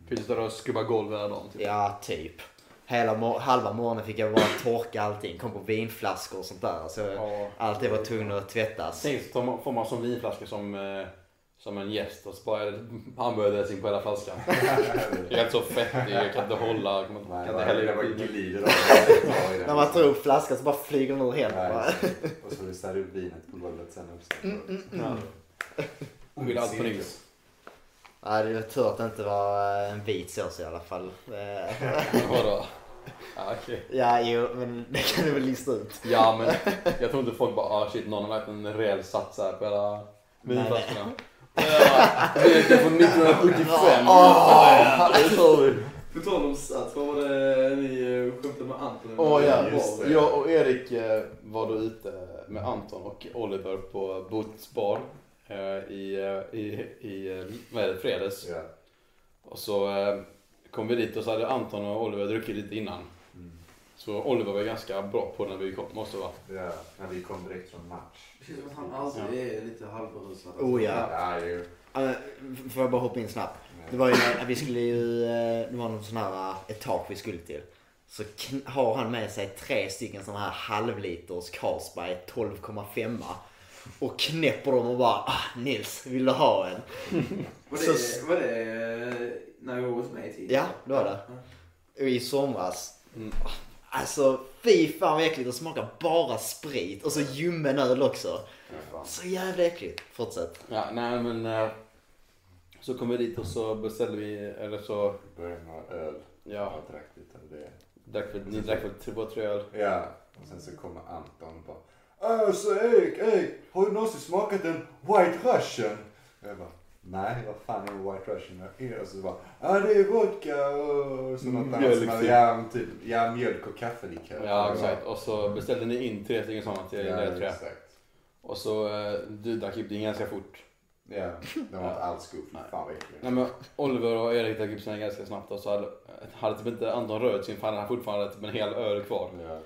Fick du stå och skubba golv hela dagen? Typ. Ja, typ. hela mor- halva morgonen fick jag bara torka allting. Kom på vinflaskor och sånt där. Så Ja. allt det var tvungen att tvättas. Tänk så får man som vinflaska som, eh, som en gäst och så bara är det hamburgardressing på hela flaskan. Jag är inte så fettig, jag kan inte hålla, jag kan Nej, kan inte det hälla bara glider av. När man tar upp flaskan så bara flyger den ur händerna. Och så ställer upp vinet på golvet sen också. Mm, Jag vill allt på nyss. Nej, det var tur att det inte var en vit sås i alla fall. Eh, Vadå? Ja, okej. Ja, jo, men det kan du väl lista ut. Ja men jag tror inte folk bara ah shit någon har verkligen en rejäl sats här på hela vinflaskorna. Ja, Det är från 1975. Åh! Det sa vi. På tal om sats, vad var det ni eh, skämtade med Anton? Åh ja, Just det. jag och Erik eh, var då ute med Anton och Oliver på Boots bar eh, i, i, i vad är det, fredags. Ja. Och så kom vi dit och så hade Anton och Oliver druckit lite innan. Mm. Så Oliver var ganska bra på när vi kom, måste vara. Ja, när vi kom direkt från match. Känns som att han alltid är lite halvberusad. Oh ja. Ja, ju. Eh, Får jag bara hoppa in snabbt? Det var ju när vi skulle ju, eh, det var någon sån här eh, etage vi skulle till. Så har han med sig tre stycken såna här halvliters Carlsberg 12,5 och knäpper dem och bara ah, Nils, vill du ha en? Var Så- det, var det eh, när jag var hos mig tidigare? Ja, det var det. Och I somras. Mm. Alltså fy fan vad äckligt, det smakar bara sprit och så ljummen öl också. Så jävla äckligt. Fortsätt. Ja, nej men eh, så kom vi dit och så beställde vi, eller så, Började med öl. ja, Jag drack lite av det. drack väl, ni drack väl två, tre öl? Ja, och sen så kommer Anton och bara Alltså Erik, Erik, har du någonsin smakat en White Russian? Jag bara Nej, vad fan är White Russian? Och så bara Ja, det är vodka och så något annat som hade, ja, typ, ja, mjölk och kaffelikör. Ja, exakt. Och så beställde ni in tre stycken sådana till Ja, er tror jag. exakt. Och så, eh, du drack upp din ganska fort. Ja, det var inte alls god. Fan vad. Nej men Oliver och Erik drack upp sina ganska snabbt och så hade, hade typ inte Anton rört sin för han hade fortfarande typ en hel öl kvar. Ja.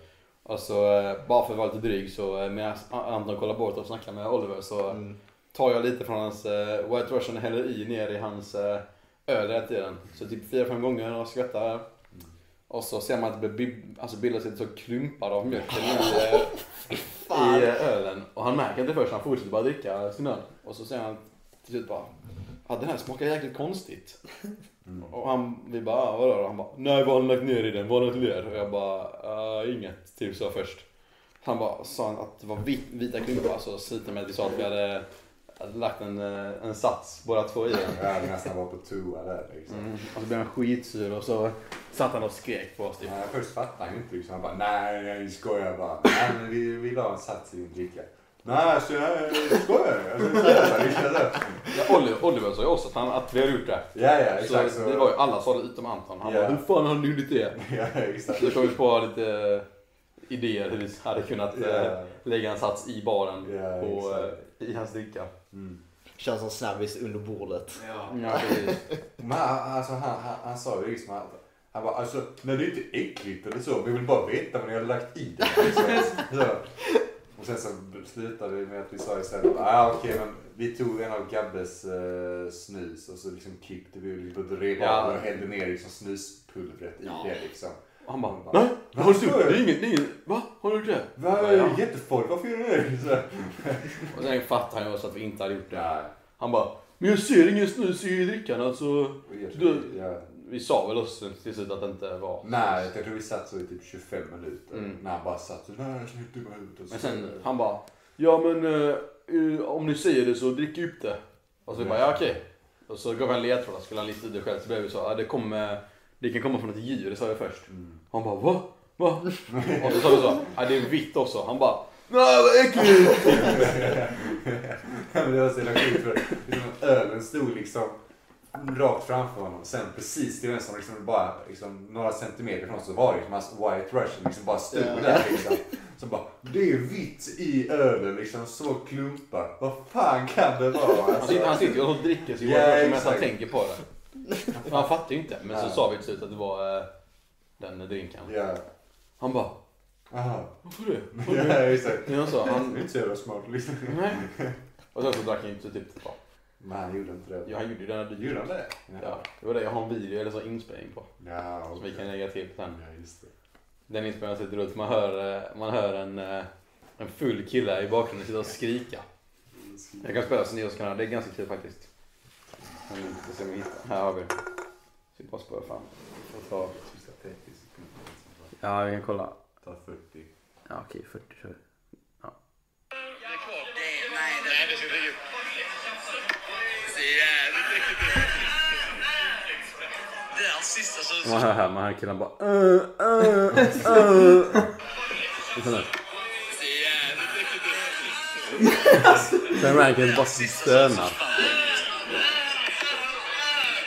Och så eh, bara för att vara lite dryg så eh, medan Anton kollar bort och snackar med Oliver så Mm. Tar jag lite från hans eh, White Russian och häller i ner i hans eh, öl hela tiden. Så typ fyra fem gånger och skvättar. Och så ser man att det blir- alltså bildas lite så klumpar av mjölken i, eh, i eh, ölen. Och han märker inte först, han fortsätter bara dricka sin öl. Och så säger han till slut bara Ja den här smakar jäkligt konstigt. Mm. Och han, vi bara ah, vadå då? Han bara Nej vad har han lagt ner i den? Vad har han lagt ner? Och jag bara "Ah, inget, typ så först. Han bara sa han att det var vit, vita klumpar så slutade med att vi sa att vi hade hade lagt en, eh, en sats båda två i den. Jag hade nästan varit på toa där liksom. Mm. Och så blev han skitsur och så satt han och skrek på oss typ. Nej, först fattade han inte liksom. Han bara nej, nej, ni skojar bara. Nej, men vi vill ha en sats i din dricka. Nej, alltså jag skojar. Ja, Oliver, Oliver sa ju också att, han, att vi har gjort det. Ja, ja, exakt. så, det var ju alla sa det utom Anton. Han Ja. bara hur fan har du gjort det? Ja, exakt. Så kom vi på lite eh, idéer hur vi hade kunnat eh, Ja, lägga en sats i baren Ja, på, exakt. eh, i hans dricka. Mm. Kör som snabbis under bordet. Ja. Ja. Men han- alltså, han, han, han sa ju liksom att han bara, alltså, nej det är inte äckligt eller så, vi vill bara veta vad ni har lagt i det. Liksom. Så. Och sen så slutade vi med att vi sa istället, ah, okej men vi tog en av Gabbes eh, snus och så liksom klippte vi och drev Ja. av och hällde ner liksom snuspulvret i det liksom. Och han bara nej, vad har du gjort? Det är inget, det är inget, va? Har du gjort det? Va, Ja, ja. jättefarligt, varför gör du det? Så. Och sen fattade han ju också att vi inte hade gjort det. Ja, Han bara, men jag ser ingen snus i drickan alltså. Du- ja. Vi sa väl också till slut att det inte var Nej, jag tror vi satt så i typ 25 minuter. Mm. När han bara satt så, nej jag släppte bara ut. Och Men sen han bara, ja men eh, om ni säger det så drick upp det. Och så vi bara, ja okej. Och så gav han ledtrådar, skulle han lista ut det själv. Så blev vi så, ja det kommer, det kan komma från ett djur, sa jag först. Mm. Han bara, va? Va? Och så sa vi så, ja det är vitt också. Han bara, nej vad äckligt! Men det var så jävla sjukt för liksom, ölen stod liksom rakt framför honom. Sen precis till vänster, liksom bara liksom, några centimeter från så var det liksom hans White Russian liksom bara stod Ja. där liksom. Så bara, det är vitt i ölen liksom, så klumpar. Vad fan kan det vara? Han Alltså, sitter, han sitter ju och dricker sig yeah, medan han tänker på det. Han fattar ju inte. Men så Nej. sa vi till slut att det var eh, den drinken. ja, Han bara, aha. varför det? Varför det? Ja, exakt. Ja, han sa, Han han, är inte så jävla smart liksom. nej. Och sen så drack han inte typ bara Men han gjorde inte det. Ja, han gjorde ju den här Gjorde han det? Ja, det var det jag har en video eller så inspelning på. Ja, Som vi kan lägga till sen. Ja, just det. Den inspelningen sitter ut. Man hör, eh, man hör en, eh, en full kille i bakgrunden sitta och skrika. Jag kan spela så ni också kan höra. Det är ganska kul faktiskt. Men vi ska se om vi hittar. Här har vi. Så vi bara spara fram. Får ta. Sista 30 sekunder. Ja, vi kan kolla. Ta 40. Ja, okej, 40 kör vi. Nej, det ska inte ut. Det där sista så... Man hör här, man hör killen bara uh, uh, uh. Sen Rankin bara stönar. Vet du vad det låter som? Eh, Du vet han eh, An-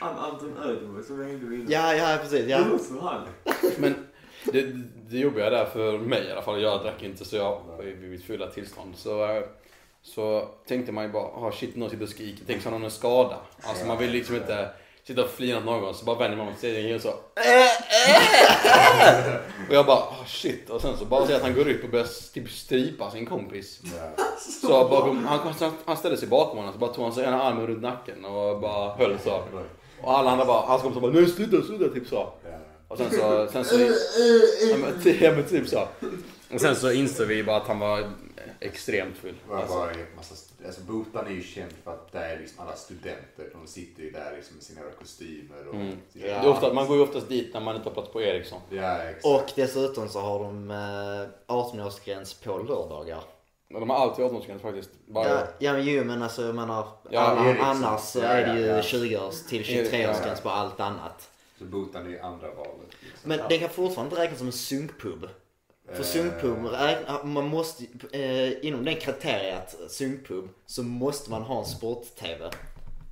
Anton Ödemo som hängde vid Ja, ja precis. Det Ja. han. Men det, det jobbiga där för mig i alla fall, jag drack inte så jag var vid mitt fulla tillstånd. Så, eh, så tänkte man ju bara, ah shit någon sitter och skriker. Tänk som någon är skadad. Alltså man vill liksom inte sitta och flina åt någon så bara vänder man sig och så Och jag bara, ah shit. Och sen så bara ser att han går upp och börjar typ strypa sin kompis. Ja. Så bakom, han, han, ställde sig bakom honom så bara tog han sig ena armen runt nacken och bara höll så. Och alla andra bara, hans kompisar bara, nej sluta, sluta, typ så. Och sen så, sen så, ja men typ, ja, men typ så. Och sen så insåg vi bara att han var extremt full. Alltså, bara en massa, alltså Botan är ju känd för att där är liksom alla studenter, de sitter ju där liksom med sina kostymer och... Mm. Ja, det är ofta, man går ju oftast dit när man inte har plats på Ericsson. Ja, exakt. Och dessutom så har de eh, 18-årsgräns på lördagar. Men de har alltid 18-årsgräns faktiskt. Bara, Ja, ja men jo men alltså jag menar, Ja, alla, annars så Ja, är det ju ja, ja. 20-års till Erik- 23-årsgräns ja. på allt annat. Så Botan är ju andra valet. Liksom. Men den kan fortfarande räknas som en sunkpub. För sunkpub, man måste, eh, inom den kriteriet sunkpub så måste man ha en sport-tv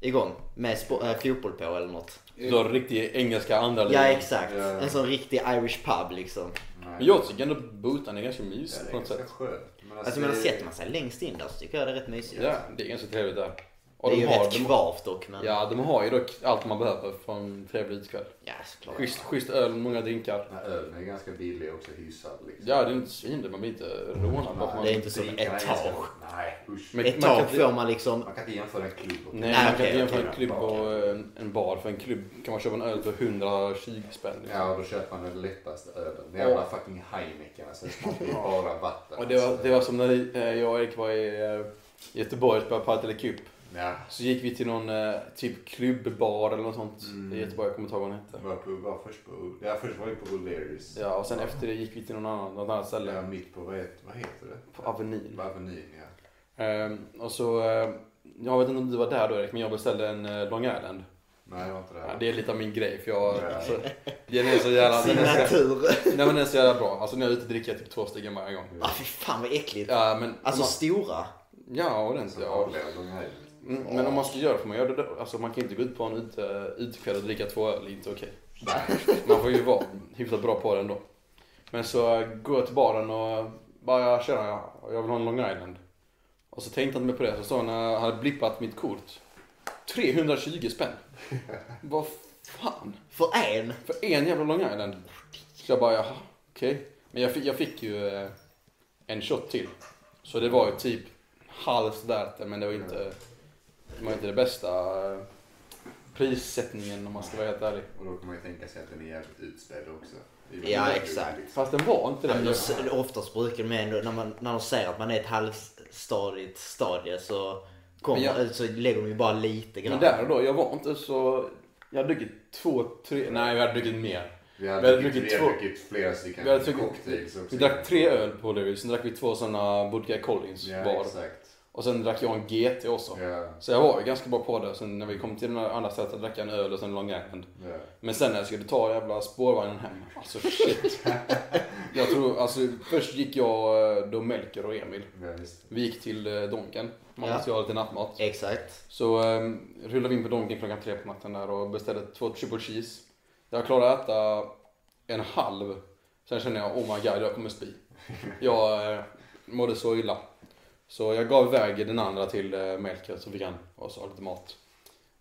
igång med spo- eh, fotboll på eller något. Så riktig engelska andra Ja ligan. exakt, Ja. en sån riktig Irish pub liksom. Nej. Men jag tycker ändå Botan är ganska Ja, mysigt det på något sätt. skönt. Men Alltså men det- sätter man sig längst in där så tycker jag det är rätt mysigt. Ja, det är ganska trevligt där. Och det är de ju har, rätt de, kvavt dock men. Ja, de har ju dock allt man behöver för en trevlig utekväll. Ja, såklart. Schysst, schysst öl, många drinkar. Här ölen är ganska billig också, hyfsad liksom. Ja, det är inte svindyrt. Man blir inte rånad bara man... Det är inte som etage. Nej, usch. Men- man inte- får man liksom, Man kan inte jämföra en klubb och Nej, Nej, man kan inte jämföra en klubb och en, en bar. För en klubb kan man köpa en öl för 120 spänn. Liksom. Ja, och då köper man den lättaste ölen. Den jävla fucking Heineken. Alltså, det bara vatten. Och det var, alltså. det var som när eh, jag och Erik var i eh, Göteborg och spelade Padel Cup. Ja, Så gick vi till någon eh, typ klubbbar eller något sånt Mm. i Göteborg. Jag kommer inte ihåg vad den hette. var, på, var först på... Ja, först var vi på O'Learys. Ja, och sen efter det gick vi till någon annan, något annat ställe. Ja, mitt på, vad heter, vad heter det? På Avenyn. På Avenyn, ja. Ehm, och så, eh, jag vet inte om du var där då Erik, men jag beställde en eh, Long Island. Nej, det var inte det. Ja, det är lite av min grej för jag, Ja. alltså, den är så jävla, den är så, signatur. nej men den är så jävla bra. Alltså när jag är ute dricker jag typ två stycken varje gång. Ah fy fan vad äckligt. Ja men, Alltså om stora. man, ja ordentligt. Så Ja. Mm, men om man ska göra det får man göra det då. Alltså man kan inte gå ut på en ute, utekväll och dricka två öl, det är inte okej. Man får ju vara hyfsat bra på det ändå. Men så går jag till baren och bara tjena, jag, jag vill ha en Long Island. Och så tänkte han inte mer på det, så sa han när jag hade blippat mitt kort. 320 spänn. Vad fan? För en. För en jävla Long Island. Så jag bara, jaha, okej. Men jag fick, jag fick ju eh, en shot till. Så det var ju typ halvt där men det var inte, var inte det bästa eh, prissättningen om man ska vara helt ärlig. Och då kan man ju tänka sig att den är jävligt utspädd också. Ja, exakt. liksom. Fast den var inte det. då s- Oftast brukar de ändå, när, man, när de säger att man är ett halvstadigt stadie så, kommer, jag- så lägger de ju bara lite grann. Men där och då, jag var inte så... Jag hade druckit två, tre... Nej, vi hade druckit mer. Vi Vi hade druckit, druckit vi hade två- druckit flera stycken cocktails också. Vi drack tre öl på det, sen drack vi två sådana Vodka Collins Ja, var. exakt. Och sen drack jag en GT också. Ja, Så jag var ju ganska bra på det. Sen när vi kom till den andra stället drack jag en öl och sen en Long Island. ja. Men sen när jag skulle ta jävla spårvagnen hem, alltså shit. jag tror, alltså först gick jag, eh, då Melker och Emil. just Vi gick till eh, Donken. Man Ja. måste ju ha lite nattmat. Exakt. Så um, rullade vi in på Donken klockan tre på natten där och beställde två triple cheese. Jag klarade att äta en halv. Sen kände jag, oh my god, jag kommer spy. Jag eh, mådde så illa. Så jag gav iväg den andra till eh, Melker så fick han och så lite mat.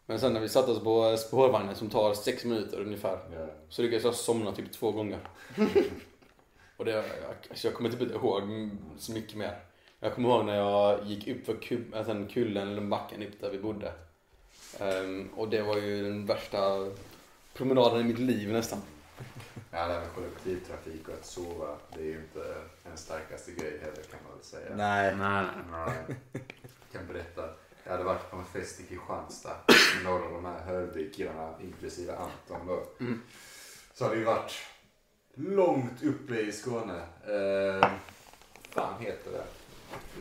Men sen när vi satte oss på eh, spårvagnen som tar sex minuter ungefär. Ja. Så lyckades jag somna typ två gånger. Och det, jag, alltså jag kommer typ inte ihåg så mycket mer. Jag kommer ihåg när jag gick upp för alltså kullen eller backen upp där vi bodde. Ehm, och det var ju den värsta promenaden i mitt liv nästan. Ja, det här med kollektivtrafik och att sova, det är ju inte en starkaste grej heller kan man väl säga. Nej. Nej. Nej. Jag kan berätta. Jag hade varit på en fest i Kristianstad med några av de här Hörby-killarna, inklusive Anton då. Mm. Så hade vi varit långt uppe i Skåne. Eh, fan heter det?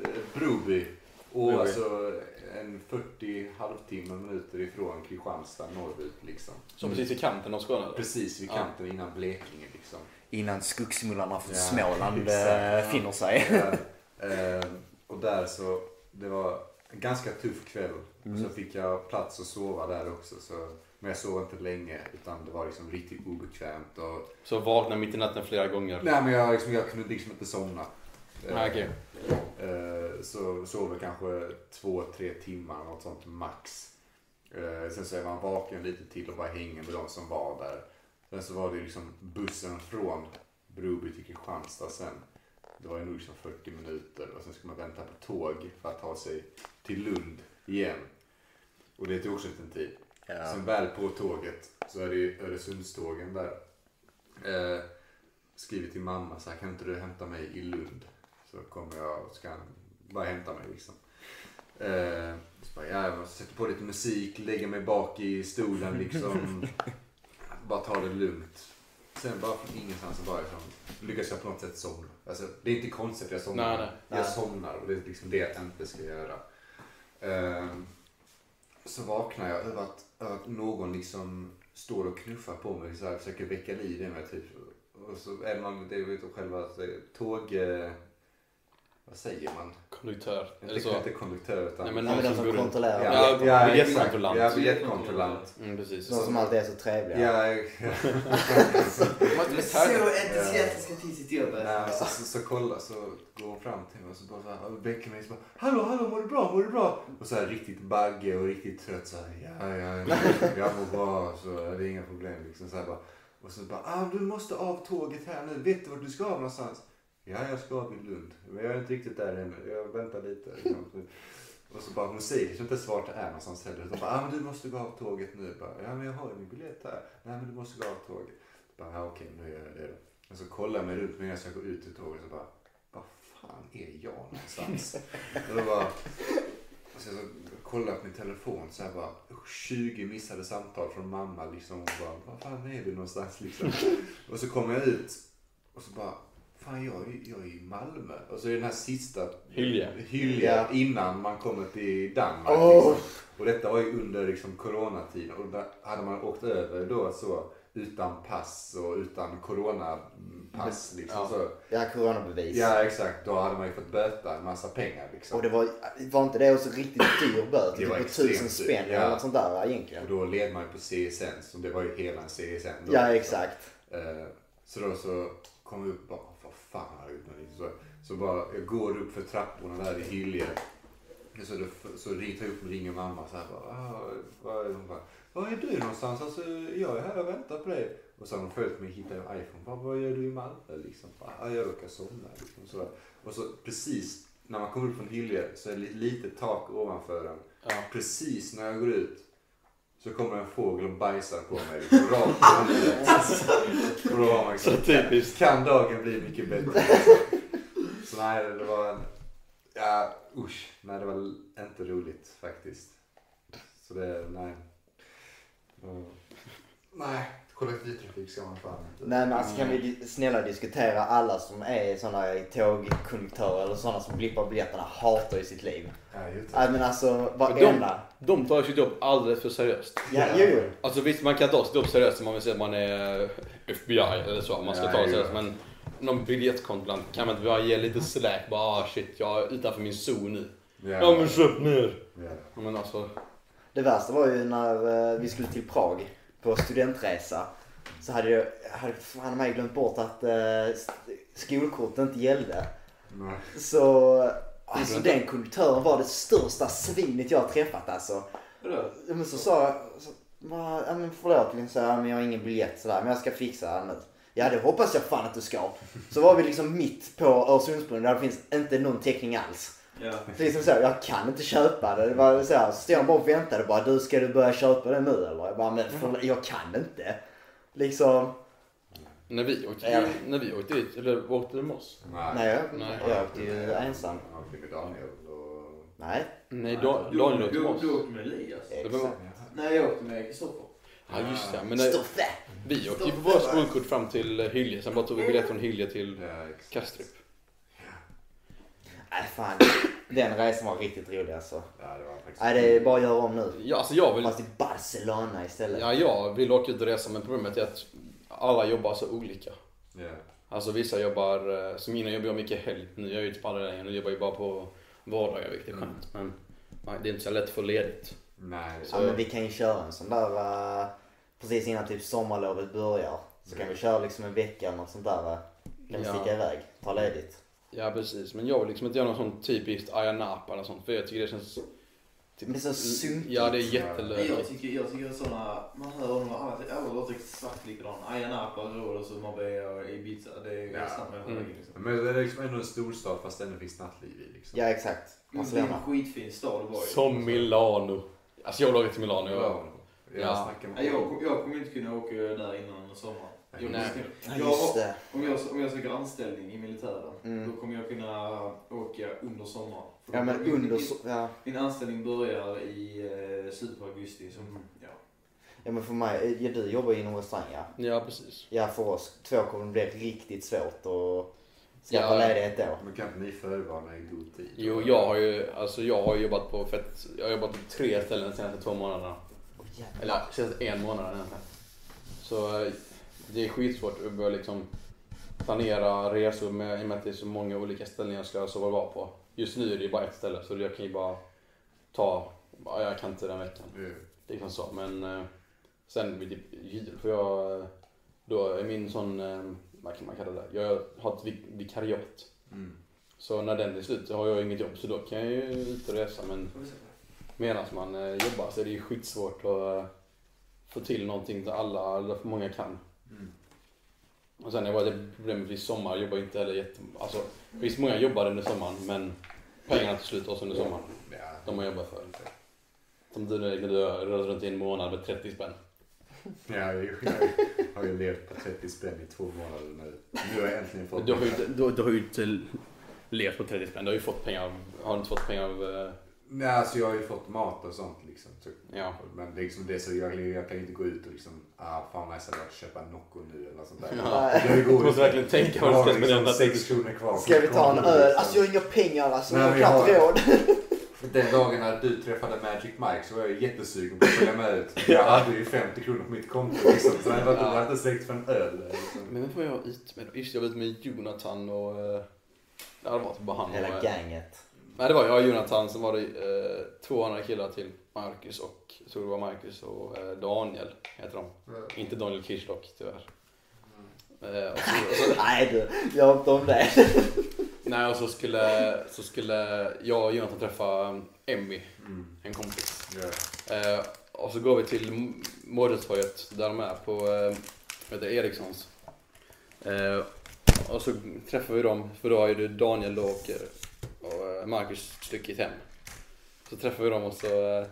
Eh, Broby. Och Broby. alltså en 40 halvtimme minuter ifrån Kristianstad norrut liksom. Så precis i kanten av Skåne? Precis vid Ja. kanten innan Blekinge liksom. Innan skogsmullarna från Ja, Småland exakt, eh, ja. finner sig. Ja, eh, och där så, det var en ganska tuff kväll. Och så fick jag plats att sova där också. Så, men jag sov inte länge utan det var liksom riktigt obekvämt. Och, Så vakna mitt i natten flera gånger? nej men jag, liksom, jag kunde liksom inte somna. Eh, Nej, okej. eh, så sov jag kanske två, tre timmar, något sånt max. Eh, sen så är man vaken lite till och bara hänger med de som var där. Sen så var det liksom bussen från Broby till Kristianstad sen. Det var ju nog liksom 40 minuter och sen ska man vänta på tåg för att ta sig till Lund igen. Och det tog också en tid. Ja. Sen väl på tåget så är det ju Öresundstågen där. Eh, skriver till mamma så här, kan inte du hämta mig i Lund? Så kommer jag och ska bara hämta mig liksom. Eh, så bara, ja, jag sätta på lite musik, lägga mig bak i stolen liksom. bara ta det lugnt. Sen bara från ingenstans så bara liksom, lyckas jag på något sätt somna. Alltså, det är inte konstigt att jag somnar. Nej, nej. Jag somnar och det är liksom det jag inte ska göra. Ehm, så vaknar jag över att, att någon liksom står och knuffar på mig så här, försöker väcka liv i mig typ. Och så är man, det är ju själva tåg... Eh, vad säger man? Konduktör? Eller Inte, så? inte konduktör utan... Nej, men någon de som som kontrollerar. Ja, ja, biljettkontrollant. Ja, biljettkontrollant. Mm, precis. De som alltid är så trevliga. Ja, ja. Så entusiastiska till sitt jobb. Nej, men så, så, så kolla så går hon fram till mig och så bara så här, och väcker mig så bara Hallå, hallå, mår du bra, mår du bra? Och så här riktigt bagge och riktigt trött så här, ja, ja, jag mår bra, så det är inga problem liksom så här bara. Och så bara, ah, du måste av tåget här nu, vet du vart du ska av någonstans? Ja, jag ska i Lund, men jag är inte riktigt där ännu, jag väntar lite. Och så bara, säger liksom inte ens vart det är någonstans heller. Utan bara, ah, men du måste gå av tåget nu. Bara, ja, men jag har ju min biljett här. Nej, men du måste gå av tåget. Bara, ja, okej, nu gör jag det då. Och så kollar jag mig runt medan jag ska gå ut ur tåget och bara, vad fan är jag någonstans? och då bara, och så kollar jag på min telefon så här bara, 20 missade samtal från mamma liksom. Och bara, vad fan är du någonstans liksom? och så kommer jag ut och så bara, fan jag är, jag är i Malmö. Och så är det den här sista Hylje. Hylje Ja. innan man kommer till Danmark. Åh. Liksom. Och detta var ju under liksom, coronatiden. Och där hade man åkt över då så utan pass och utan coronapass. Liksom, Ja. så. Ja, coronabevis. ja exakt, då hade man ju fått böta en massa pengar. Liksom. Och det var, var inte det också riktigt dyr böter? Det var Typ på extremt tusen spänn ja. eller något sånt där egentligen. Och då led man ju på CSN, så det var ju hela CSN. Då, Ja, liksom. exakt. Eh, så då så kom vi upp bara, fan har jag gjort? Så, så bara, jag går upp för trapporna där i Hylje. Så, så ring- tar jag upp och ringer mamma så här bara, ah, vad är hon bara, var är du någonstans? Alltså, jag är här och väntar på dig. Och så har hon följt mig och hittat en iPhone. Bara, vad gör du i Malmö? Liksom. Bara, ah, jag råkar somna. Liksom, så. Och så precis när man kommer upp från Hylje så är det ett litet tak ovanför den. Ja. Precis när jag går ut så kommer en fågel och bajsar på mig. Liksom, rakt på huvudet. Och då har man liksom, Så typiskt. Kan dagen bli mycket bättre? Så nej, det var en... Ja, usch. Nej, det var inte roligt faktiskt. Så det, nej. Mm. Nej, kollektivtrafik ska man fan inte. Nej men alltså kan vi snälla diskutera alla som är såna tågkonduktörer eller såna som blippar biljetterna hatar ju sitt liv. Ja, det. men alltså varenda. de, de tar sitt jobb alldeles för seriöst. Ja, jo, jo. Alltså visst, man kan ta sitt jobb seriöst om man vill säga att man är FBI eller så. Man ska Ja, ta det seriöst. Men någon biljettkontrollant kan man inte bara ge lite slack. Bara ah, shit, jag är utanför min zon nu. Ja men köp ner. Ja. Ja, Men alltså, Det värsta var ju när eh, vi skulle till Prag på studentresa. Så hade jag, hade fan mig glömt bort att eh, skolkortet inte gällde. Nej. Så alltså den konduktören var det största svinet jag träffat alltså. Vadå? Men så sa jag, så, ja men förlåt ja, men jag har ingen biljett sådär, men jag ska fixa det nu. Ja det hoppas jag fan att du ska. Så var vi liksom mitt på Öresundsbron där det finns inte någon täckning alls. Ja. Så liksom så, jag kan inte köpa det. Det var så här, så stod jag bara och väntade bara, du ska du börja köpa det nu eller? Jag bara, men för, jag kan inte. Liksom, När vi åkte, Ja. när vi åkte dit, eller åkte du med oss? nej jag, Nej. jag åkte ju ensam. Jag åkte med Daniel och... Nej, Nej, Da- Daniel åkte Du, med du oss. åkte med Elias. Var- Nej, jag åkte med Kristoffer. Ja just det, men nej, Stoffe! vi åkte ju på våra skolkort fram till Hyllie, sen bara tog vi biljett från Hyllie till Ja, exakt. Kastrup. Nej fan, den resan var riktigt rolig alltså. Ja, det var faktiskt... Nej det är bara att göra om nu. Ja, alltså jag vill, Fast i Barcelona istället. ja, jag vill åka ut och resa men problemet är att alla jobbar så olika. Ja. Alltså vissa jobbar, eh, som innan jobbade jag mycket helg, nu gör jag ju inte aldrig längre, nu jobbar jag bara på vardagar vilket är skönt. Men nej, det är inte så lätt att få ledigt. Nej. Ja men vi kan ju köra en sån där uh, precis innan typ sommarlovet börjar. Så kan vi köra liksom en vecka eller något sånt där. Uh, kan vi Ja. sticka iväg, ta ledigt. Ja precis, men jag vill liksom inte göra något sånt typiskt Ayia Napa eller sånt för jag tycker det känns... Typ, Det är så sunkigt. Ja det är Jag jättelöjligt. tycker, jag tycker såna, man hör om alla, alla låter exakt likadana. Ayia Napa, Rhodos och Marbella och Ibiza. Det är Ja. samma Mm. liksom. Men det är liksom ändå en storstad fast det ändå finns nattliv i liksom. Ja exakt. Men Det är en skitfin stad att vara i. Som Milano. Alltså jag vill åka till Milano. Jag, Ja. Jag Ja. jag, jag kommer inte kunna åka där innan sommaren. Jag, Nej. Ja jag, om, jag, om jag söker anställning i militären, Mm. då kommer jag kunna åka under sommaren. För Ja men min, under min, så, ja. min anställning börjar i eh, slutet på augusti. Så, ja. ja men för mig, ja, du jobbar ju inom restaurang ja. ja precis. Ja för oss två kommer det bli riktigt svårt att skaffa Ja. ledighet då. Men kan inte ni förvarna i god tid? Jo jag har ju, alltså jag har jobbat på fett, jag har jobbat på tre ställen de senaste två månaderna. Jävlar. Eller senaste en månad egentligen. Så eh, det är skitsvårt att börja liksom planera resor med, i och med att det är så många olika ställen jag ska sova och vara på. Just nu är det ju bara ett ställe så jag kan ju bara ta, ja, jag kan inte den veckan. Är liksom så. Men eh, sen vid jul får jag, eh, då är min sån, eh, vad kan man kalla det? Jag har ett vik- vikariat. Mm. Så när den är slut har jag inget jobb så då kan jag ju ut och resa men medan man jobbar så är det ju skitsvårt att få till någonting där alla, eller för många kan. Mm. Och sen är det problemet i sommar jobbar jag inte heller jätte... Alltså visst många jobbar under sommaren men pengarna tar slut också under sommaren. De man jobbar för. Som du när du rör runt i en månad med 30 spänn. Ja, jag, har ju levt på 30 spänn i två månader nu. Nu har jag äntligen fått Du har ju inte, du, du har ju inte levt på 30 spänn. Du har ju fått pengar av, har du inte fått pengar av... Nej, alltså jag har ju fått mat och sånt liksom. Så, Ja. Men det är liksom det så jag, jag kan ju inte gå ut och liksom, ah fan nice att köpa Nocco nu eller sånt där. Ja. Jag är Du måste verkligen tänka vad du ska har liksom spendera 6 30 kronor kvar. Ska vi ta en öl? liksom. Alltså jag har inga pengar alltså. Nej, Jag har knappt råd. Den dagen när du träffade Magic Mike så var jag jättesugen på att följa med ut. Jag hade ju 50 kronor på mitt konto liksom. Så jag hade Ja. inte släckt för en öl. Liksom. Men vem var jag ut med? Just jag var ute med Jonathan och... eh, Det hade varit bara han och... Hela eh, gänget. Nej det var jag och Jonathan, sen var det eh, två andra killar till. Marcus och, jag tror det var Marcus och eh, Daniel heter de. Inte Daniel Kirchlock tyvärr. Eh, och så, och så, Nej du, gör inte om det. nej och så skulle, så skulle jag och Jonathan träffa Emmy, Mm. en kompis. Ja. Eh, och så går vi till Mårdstorget där de är på eh, det, Erikssons. Eh, och så träffar vi dem, för då har ju det Daniel då och, och eh, Marcus stuckit hem. Så träffar vi dem och så, eh,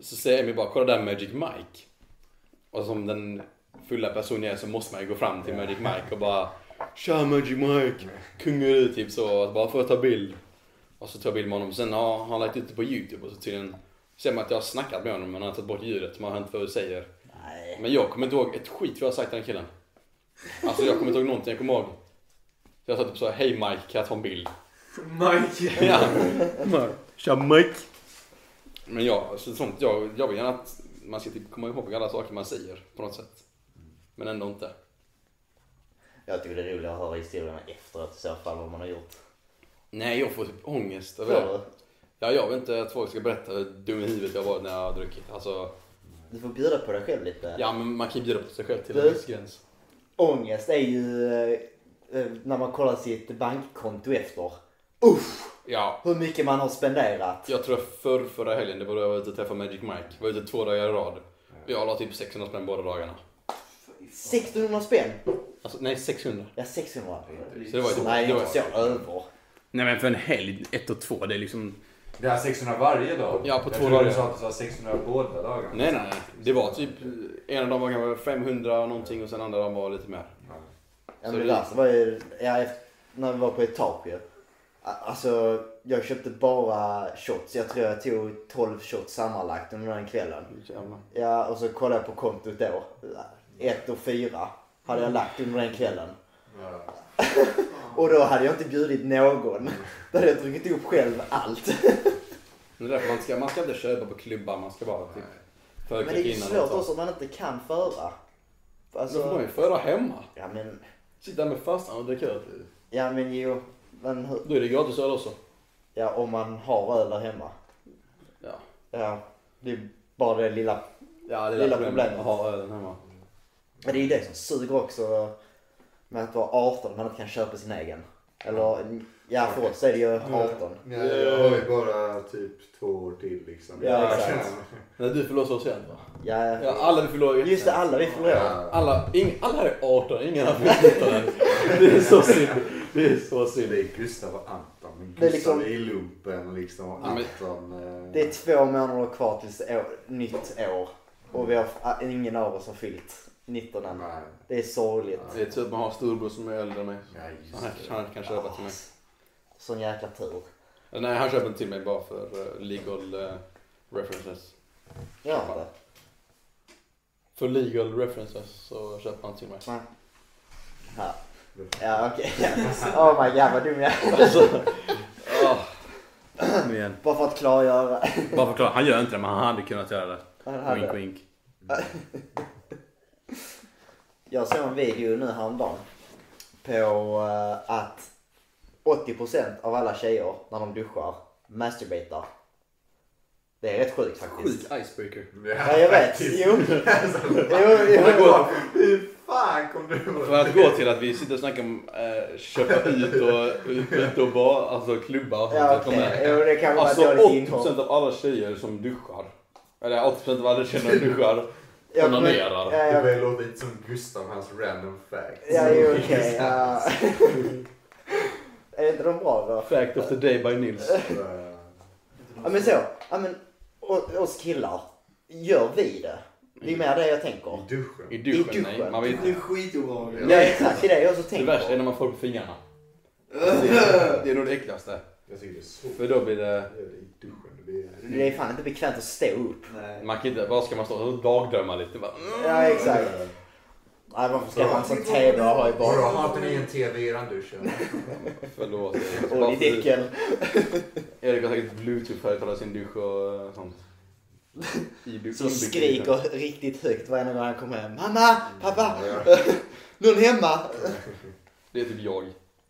så säger Emmy bara kolla där Magic Mike. Och som den fulla person jag är så måste man ju gå fram till Magic Mike och bara Tja Magic Mike! Kungar du typ så, bara får jag ta bild? Och så tar jag bild med honom. Sen har han lagt ut det på youtube och så tydligen ser man att jag har snackat med honom men han har tagit bort ljudet. Man hör inte vad du säger. Nej. Men jag kommer inte ihåg ett skit vad jag har sagt till den killen. Alltså jag kommer inte ihåg någonting. Jag kommer ihåg. Så jag sa typ så här, hej Mike, kan jag ta en bild? Mike! Ja. Tja Mike! Men ja, så sånt. Jag, jag vill gärna att man ska typ komma ihåg alla saker man säger på något sätt. Men ändå inte. Jag tycker det är roligare att höra historierna efteråt i så fall vad man har gjort. Nej, jag får typ ångest över det. Ja, jag vill inte att folk ska berätta hur dum i huvudet jag varit när jag har druckit. Alltså, du får bjuda på dig själv lite. ja men man kan ju bjuda på sig själv till en Du- viss gräns. Ångest är ju eh, eh, när man kollar sitt bankkonto efter. Uff! Ja, Hur mycket man har spenderat. jag tror förr, förra helgen, det var då jag var ute och träffade Magic Mike. Jag var ute två dagar i rad. Jag la typ 600 spänn båda dagarna. 1600 spänn! Alltså, nej, 600. Ja, 600. Så det var ju- Nej, det var- inte så över. Nej men för en helg, ett och två, det är liksom... Det är 600 varje dag. Ja, på jag två trodde dagar. du sa att det var 600 båda dagarna. Nej, nej. Det var typ, ena dagen var kanske 500 någonting och sen andra dagen var lite mer. Ja. Ja, Så men det det- värsta var ju, ja, när vi var på etage ju. A- Alltså, jag köpte bara shots. Jag tror jag tog 12 shots sammanlagt under den kvällen. Jävlar. Ja, och så kollade jag på kontot då. Ett och fyra hade jag lagt under den kvällen. Ja. Och då hade jag inte bjudit någon. Då hade jag druckit upp själv allt. Men det är därför man ska, man ska inte köpa på klubbar, man ska bara typ Men det är ju svårt också om man inte kan föra. Då får man Alltså, ju föra hemma. ja men, Sitta med farsan och dricka öl. ja men jo. Men hur, Då är det gratis öl också. ja om man har öl där hemma. Ja. Ja, det är bara det lilla Ja, det Lilla problemet. att ha ölen hemma. Men det är ju det som suger också med att vara 18 och man inte kan köpa sin egen. Eller ja, för oss är det ju 18. Ja, jag har ju bara typ två år till liksom. Ja, exakt. Nej, du fyller så sent va? Ja, Ja, alla vi är just det, alla vi förlorar. Ja. Alla, ing, alla här är 18, ingen har fyllt 19 än. Det är så synd. Det är så Det synd. är Gustav och Anton. Men Det är Gustav liksom- är i lumpen liksom och Ja, Anton... eh, Det är två månader kvar tills år, nytt år. Och vi har, ingen av oss har fyllt 19 än. Det är sorgligt. Det är tur att man har storbror som är äldre än mig. Ja, han, det. han kan köpa till mig. Sån jäkla tur. Nej, han köper inte till mig bara för legal uh, references. Gör han det? För legal references så köper han till mig. Nej. Här. Ja okej. Oh my god vad dum jag är. Alltså, ah, Kom igen. Bara för att klargöra. Bara förklara, han gör inte det men han hade kunnat göra det. Wink wink. Jag såg en video nu häromdagen på eh, att 80% av alla tjejer när de duschar masturbatar. Det är rätt sjukt faktiskt. sjuk icebreaker. Ja jag vet. Jo. jo, jo. Fan kom du ihåg För att gå till att vi sitter och snackar om äh, köpa ut och ut och bara, alltså klubbar och sånt. Ja kommer med. Jo det kan vara Alltså ett dåligt 80% inhopp. av alla tjejer som duschar, eller 80% av alla tjejer som duschar, Jag onanerar. Ja, Det börjar låta lite som Gustav, hans random facts. Ja, jo okej. ja. Är inte de bra då? Fact of the day by Nils. Ja men så. Ja men oss killar. Gör vi det? Det är mer det jag tänker. I duschen. I duschen, I nej. duschen. Man vet Det är skitobehagligt. Ja exakt, det är det jag också Det tänker. värsta är när man får på fingrarna. Det, det är nog det äckligaste. Jag tycker det är så... För då blir det, Det I duschen. Det är... Det är fan inte bekvämt att stå upp. Nej. man kan inte, vad ska man stå och dagdrömma lite bara. Ja exakt. Nej man får skaffa en sån TV och ha i Vadå, har inte ni en TV i eran dusch? Förlåt. Och i däcken. Erik har säkert bluetooth-högtalare i sin dusch och eh, sånt. I du- Så skriker duschen. riktigt högt varje gång han kommer hem. Mamma! Pappa! Någon hemma! Det är typ jag.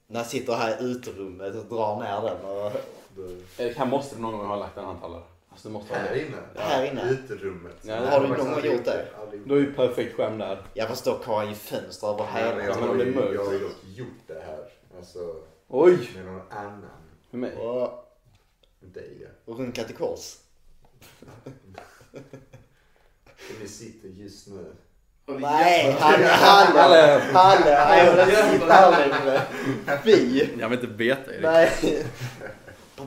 När jag sitter här i uterummet och drar ner den och... Erik, han måste någon gång ha lagt en handtallare. Alltså det måste Här inne? Här inne? Uterummet. Ja, har du någon gång gjort det? Du har ju perfekt skärm där. Jag fast dock har han ju fönster över hela. jag, men har det är ju, mörkt. jag har ju dock gjort det här. Alltså Oj! med någon annan. För mig. Och Med dig ja. och runkat i kors. Ni sitter just nu. Nej, Halle, Halle, Halle, jag vill inte sitta här längre. Fy! Jag vill inte veta Erik. Nej.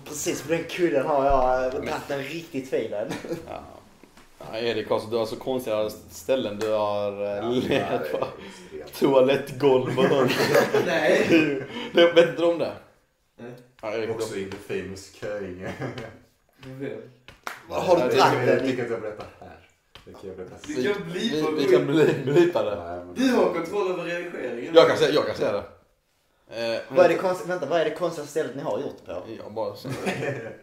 Precis på den kudden har jag tagit den riktigt fin. Ja. Ja, Erik, alltså, du har så konstiga ställen du har äh, legat på. Toalettgolv och sånt. Nej. Du vet inte om det? Nej. Ja, Erik, Också du- the famous Köinge. Har du tycker- den Jag i- tycker att jag berättar här. Det kan jag berätta kan vi, blipa vi kan bli, blipa det. Nej, men- Du har kontroll över redigeringen. Jag kan säga, jag kan säga det. Eh, Vad är det konst... Vänta, vad är det konstigaste stället ni har gjort på? Ja, bara i sängen.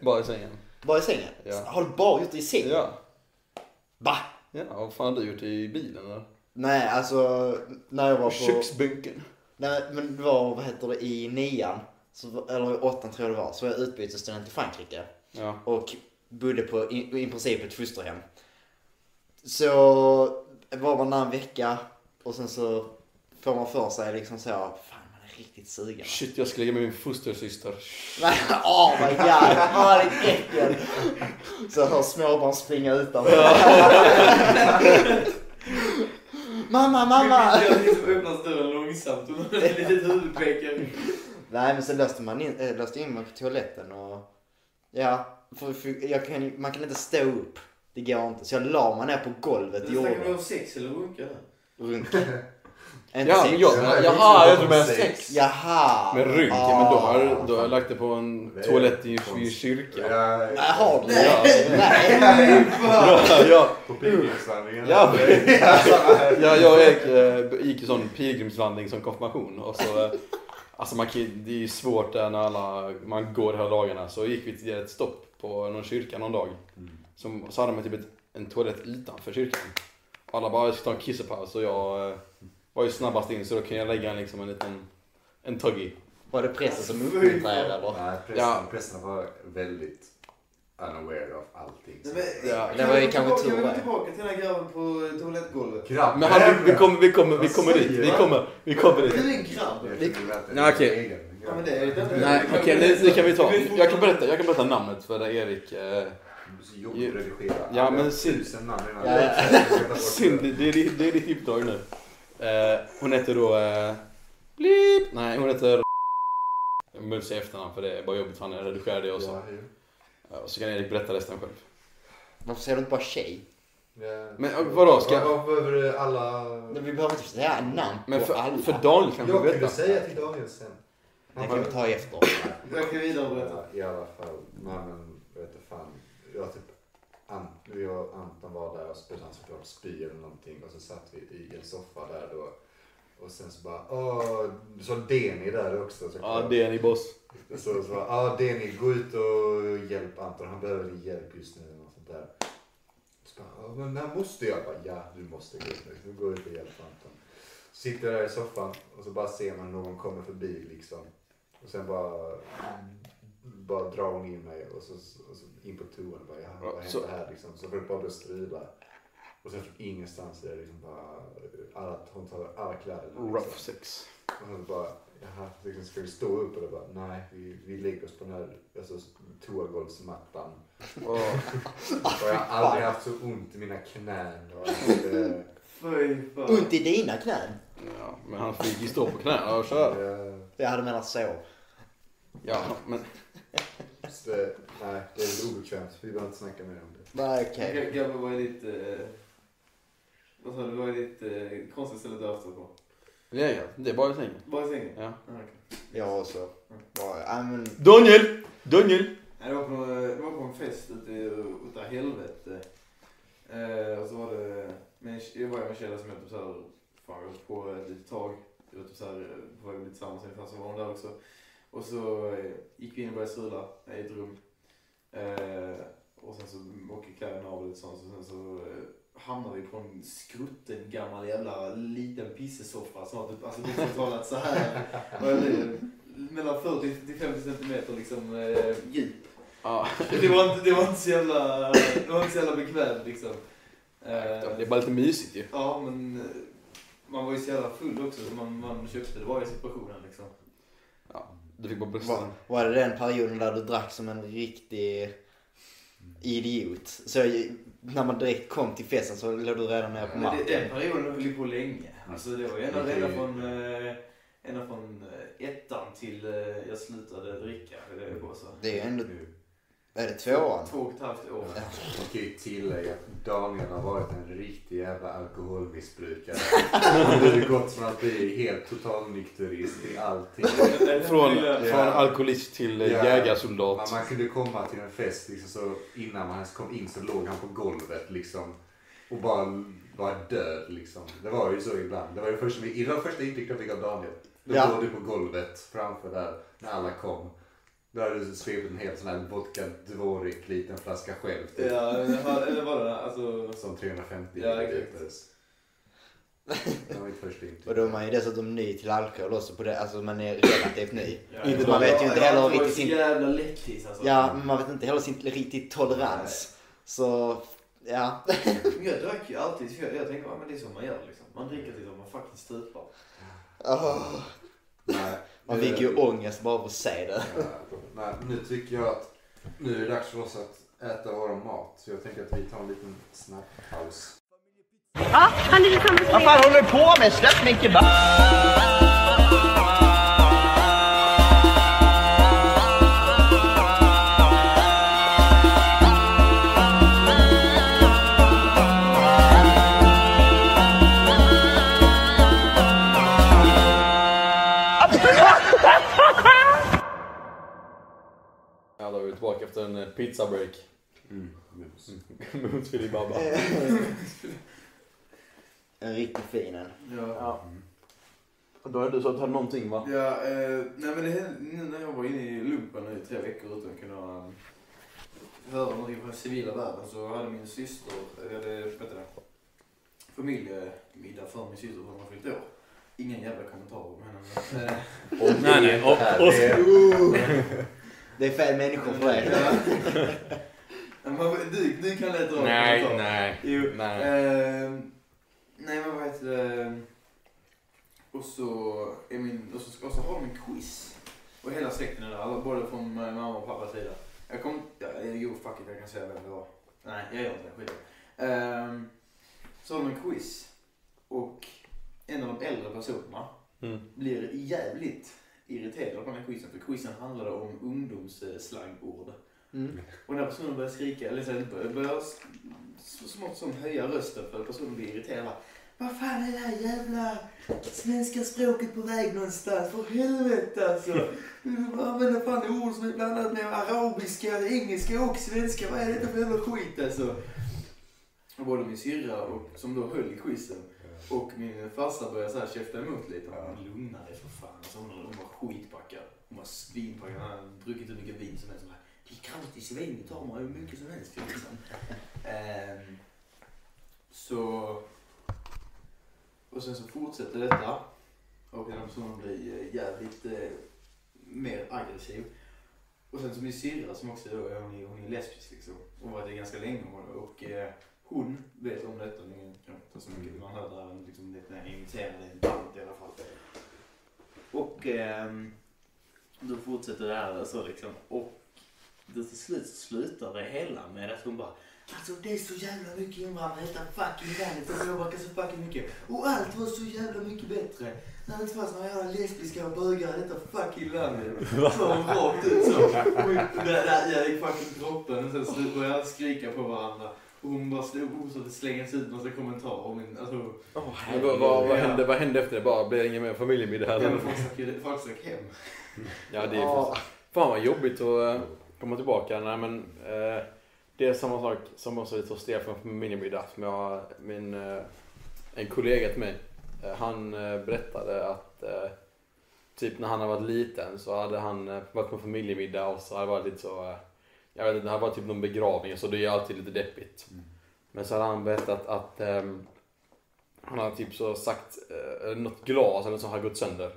Bara i sängen. Bara i sängen? Ja. Har du bara gjort det i sängen? Ja. Va? Ja, vad fan har du gjort i bilen eller? Nej, alltså när jag var på... Köksbänken. Nej, men det var, vad heter det, i nian, så, eller i åttan tror jag det var, så var jag utbytesstudent i Frankrike. Ja. och bodde på i, i princip ett fosterhem. Så var man där en vecka och sen så får man för sig liksom så, fan man är riktigt sugen. Shit, jag ska ligga med min fostersyster. Nej, oh my god, åh ditt äckel. Så jag hör småbarn springa utanför. mamma, mamma! Jag liksom öppnar dörren långsamt och ett litet huvudpekare. Nej men sen löste man in, äh, löste in mig på toaletten och ja, för, för, jag kan, man kan inte stå upp. Det går inte. Så jag la mig ner på golvet i Du snackar vi jorden. om sex eller runka där? Runk. Inte Ja, sex. jag, Ja, jaha, jag det tror du är menar sex. Jaha. Men rynk, Ah. men då har, då har jag lagt det på en Det toalett i konstigt. kyrka. Ja, Nej, har du? Ja. Nej. Ja, ja, På pilgrimsvandringen. Ja, ja, jag gick, eh, gick ju sån pilgrimsvandring som konfirmation och så eh, Alltså man det är ju svårt där när alla, man går hela dagarna så gick vi till ett stopp på någon kyrka någon dag. Som, så hade man typ ett, en toalett utanför kyrkan. Och alla bara, jag ska ta en kissepaus och jag eh, var ju snabbast in så då kan jag lägga en, liksom en liten, en tuggy. Var det prästen som uppmuntrade er eller? Nej, prästen, Ja. prästen var väldigt unaware of allting. Nej, men, Ja, det kan var vi ju gå kanske tillbaka- tur Kan vi gå tillbaka till den här grabben på toalettgolvet? Grabb, Men han, vi, vi kommer, vi kommer, vi kommer dit, vi du? kommer, vi kommer Du dit. är en grabb. Är Nej, okej. Ja, men det är det. Nej okej, det, det kan vi ta. Jag kan berätta, jag kan berätta namnet för Erik. Eh, Det är så jobbigt redigera. Ja, men Tusen namn innan. Ja, Synd, det, det, det är ditt uppdrag nu. Eh, hon heter då... Eh, blip. Nej, hon heter... Jag behöver inte säga efternamn för det är bara jobbigt för han redigerar det och så. Ja, och så kan Erik berätta resten själv. Varför säger du inte bara tjej? Men, eh, vadå, ska- behöver alla... Men Vi behöver inte säga namn Men för, alla. för Daniel kan vi Jag kunde berätta. säga till Daniel sen. Det kan vi ta efter. Jag kan vidare berätta. Ja, I alla fall. Nej men, vet du fan. Jag typ, An, jag och Anton var där och spelade såklart spy eller någonting och så satt vi i en soffa där då. Och sen så bara, åh, så Deni där också Ja, såklart. det är ni boss. Så, så bara, ja Deni, gå ut och hjälp Anton, han behöver din hjälp just nu. eller något sånt där. Så bara, ja, men när måste jag? bara, ja, du måste gå ut nu. Så gå ut och hjälp Anton. Sitter där i soffan och så bara ser man någon kommer förbi liksom. Och sen bara, bara drar hon in mig och så, och så in på toan och bara, ja, vad så- hände här liksom? Så får det bara börja strila. Och sen från ingenstans är det liksom bara, alla, hon tar alla kläderna. Rough Liksom. sex. Och så bara, jaha, liksom, ska vi stå upp? Och då bara, nej, vi, vi lägger oss på den här alltså, toagolvsmattan. Åh. Och jag har aldrig haft så ont i mina knän. Och. Ont i dina knän? Ja, men han fick ju stå på knäna och köra. Jag hade menat så. Ja, men så nej, det är obekvämt. Vi behöver inte snacka mer om det. Nej okej. G- Grabben, vad är ditt... Eh, vad sa du? Vad är ditt eh, konstiga ställe du har haft på? ja, ja, det är bara i sängen. Bara i sängen? Ja. Ah, okej. Jag också. Bara, men, Daniel! Daniel! Nej, det var på, det var på en fest ute i utav helvete. Eh, och så var det, med, jag var med en tjej som jag typ såhär, fan vi på ett litet tag. Vi var typ såhär, på väg att bli tillsammans ungefär, så var hon där också. Och så eh, gick vi in och började strula i ett rum. Eh, och sen så åker kläderna av lite sånt, så sen så eh, hamnade vi på en skrutten gammal jävla liten pissesoffa som var typ, alltså bokstavligt talat så här. Det? Mellan 40 till 50 centimeter liksom eh, djup. Ja, Det var inte, det var inte så jävla, det var inte så jävla bekvämt liksom. det Eh, är bara lite mysigt ju. ja men eh, man var ju så jävla full också så man, man köpte det var i situationen liksom. Du fick bara var, brösten. var det den perioden där du drack som en riktig idiot? Så jag- när man direkt kom till festen så låg du redan nere på marken? den perioden höll ju på länge. Alltså det var ju ända, är ända från, eh, ända från eh, ettan till eh, jag slutade dricka. Det är på så. Det är ju ändå, är det tvåan? Två och ett halvt år. Ja. Man kan ju tillägga att Daniel har varit en riktig jävla alkoholmissbrukare. Han har ju gått från att bli helt totalnykterist till allting. Från, Ja. från alkoholist till Ja. jägarsoldat. Man, man kunde komma till en fest liksom, så innan man ens kom in så låg han på golvet liksom. Och bara var död liksom. Det var ju så ibland. Det var det första, vi- det var första intrycket jag fick av Daniel. Då Ja. låg du på golvet framför där när alla kom. Då hade du svept en hel sån här vodka dvorik liten flaska själv. Typ, Ja, eller var det alltså... Som 350 Ja, exakt. liters. Det var mitt första intryck. Och då är man ju dessutom ny till alkohol också på det, alltså man är relativt ny. Ja, Inte- man vet ju inte heller riktigt sin- jävla lättis alltså. Ja, men man vet inte heller sin riktigt tolerans. Så, ja. Jag drack ju alltid, för jag, jag tänkte ja, men det är så man gör liksom. Man dricker tills man fucking stupar. Nej, Man fick ju ångest bara av att se det. Ja, nej, nu tycker jag att nu är det dags för oss att äta vår mat. Så jag tänker att vi tar en liten snabbpaus. Ja, han är tillsammans med... Vad fan håller du på med? Släpp min kebab! En eh, pizzabreak. Mm. Mums. Mums filibabba. En riktigt fin en. Ja. Ja. Och då är det så att du hade någonting va? Ja, eh, nej men det hände, nu när jag var inne i lumpen nu i tre veckor utan att kunna um, höra någonting från den civila världen så hade min syster, eh, hade, vet du det, familjemiddag för min syster som har fyllt år. Ingen jävla kommentar om henne. Eh, Nej, nej. Och, och, Det- Det är fel människor för det. Men du, du kan dra en nej, nej. Jo, Nej. Ehm, nej men vad heter det? Och så, är min, och så, och så har de en quiz. Och hela släkten är där, alla, både från mamma och pappas sida. Jag kom, ja, jo fuck it, jag kan säga vem det var. Nej, jag gör inte det, skit. Ehm, Så har de en quiz. Och en av de äldre personerna Mm. blir jävligt irriterad på den här quizen. För quizen handlade om ungdomsslangord. Mm. Och när personen börjar skrika, eller så börjar, så smått som höja rösten för att personen blir irriterad. Vad fan är det här jävla svenska språket på väg någonstans? För helvete alltså! Du använder fan ord som är blandat med arabiska, engelska och svenska. Vad är detta för jävla skit alltså? Och både min syrra, och, som då höll i quizen, och min farsa började så här käfta emot lite. Ja. Lugna dig för fan. Alltså hon, hon skitpackad. Hon var svinpackad. Han hade druckit hur mycket vin som helst. Bara, Det är gratis vin. Vi tar man hur mycket som helst. Liksom. Ehm, så... Och sen så fortsätter detta. Och den personen blir eh, jävligt eh, mer aggressiv. Och sen så min syrra som också då, hon är, hon är lesbisk liksom. Och varit det ganska länge. Och, och eh, hon vet om detta. Ni kan inte så mycket. Man hör där liksom lite band i alla fall. Och ehm, då fortsätter det här så liksom. Och då till slut slutar det hela med att hon bara Alltså det är så jävla mycket invandrare i detta fucking landet och påverkar så fucking mycket. Och allt var så jävla mycket bättre. När det inte fanns några jävla lesbiska och bögar i detta fucking landet. Så hon rakt ut så. Där jag gick fucking droppen och sen började skrika på varandra. Hon bara stod och så att det slängas ut massa kommentarer om min, alltså. Men vad, vad, vad, hände, vad hände efter det? Bara blev det ingen mer familjemiddag? Ja, folk stack ju- folk stack hem. Ja, det är Ja. fan, fan vad jobbigt att eh, komma tillbaka. Nej, men, eh, det är samma sak som också så stel för en familjemiddag. Som jag, min, eh, en kollega till mig, eh, han eh, berättade att eh, typ när han har varit liten så hade han eh, varit på familjemiddag och så hade det varit lite så, eh, jag vet inte, det hade varit typ någon begravning så det är alltid lite deppigt. Men så hade han berättat att ehm, han hade typ så sagt, eh, något glas eller så har gått sönder.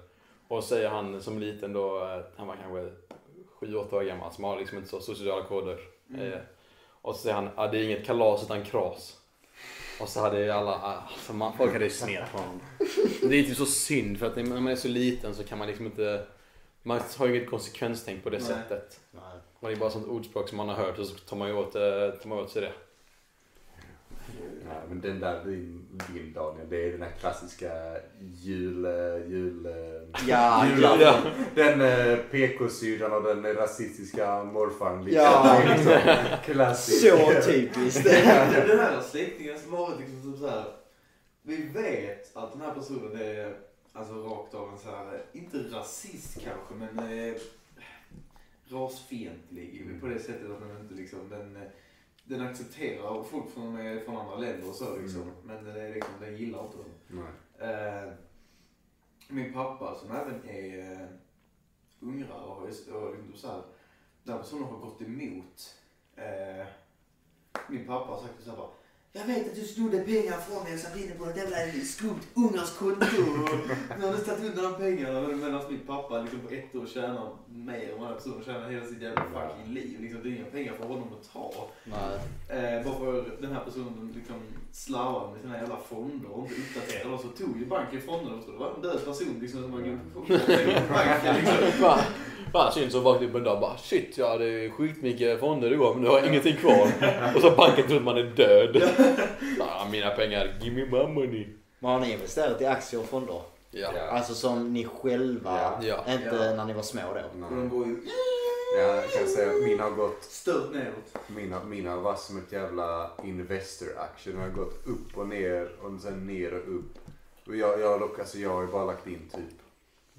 Och säger han som liten då, eh, han var kanske 7-8 år gammal, som har liksom inte så sociala koder. Mm. Eh, och så säger han, ah, det är inget kalas utan kras. Och så hade alla, ah, alltså man, folk hade ju snett på honom. Det är typ så synd för att när man är så liten så kan man liksom inte, man har ju inget konsekvenstänk på det Nej. sättet. Nej. Man är bara sånt ordspråk som man har hört och så tar man ju åt, eh, tar man åt sig det. Ja, men den där din bild Daniel, det är den här klassiska jul... eh, jul eh, Ja, julafton. ja. Den eh, PK-syrran och den rasistiska morfarn. Liksom. Ja. Det är liksom klassiskt. Så typiskt. Det är den här släktingen som har varit liksom typ så här. Vi vet att den här personen är alltså rakt av en så här, inte rasist kanske, men eh, rasfientlig på det sättet att den inte liksom, den, den accepterar folk från, från andra länder och så liksom. Mm. Men den, är liksom, den gillar inte dem. Eh, min pappa som även är eh, ungrare och och liksom så här, den personen har gått emot. Eh, min pappa har sagt så här bara, jag vet att du snodde pengar från mig och satte in det på något jävla skumt ungerskt konto. Nu har du tagit undan de pengarna. Medan min pappa liksom på ett år tjänar mer än vad den här personen tjänar hela sitt jävla fucking liv. Liksom, det är inga pengar för honom att ta. Nej. Eh, bara för den här personen liksom slarvade med sina jävla fonder och inte uppdaterade dem så tog ju banken fonderna och så det var en död person liksom som man gick på banken liksom. Fan, synd så vaknade upp en dag och bara shit jag hade skitmycket fonder igår men nu har jag ingenting kvar. Och så banken tror att man är död. Ah, mina pengar, give me my money. Men har ni investerat i aktier och fonder? Ja. Alltså som ni själva, Ja. inte Ja. när ni var små då? Och de går ju Ja, jag kan säga att min har gått stört neråt. Mina, mina var som ett jävla Investor-aktie. Den har gått upp och ner och sen ner och upp. Och jag, jag, har dock, alltså jag har ju bara lagt in typ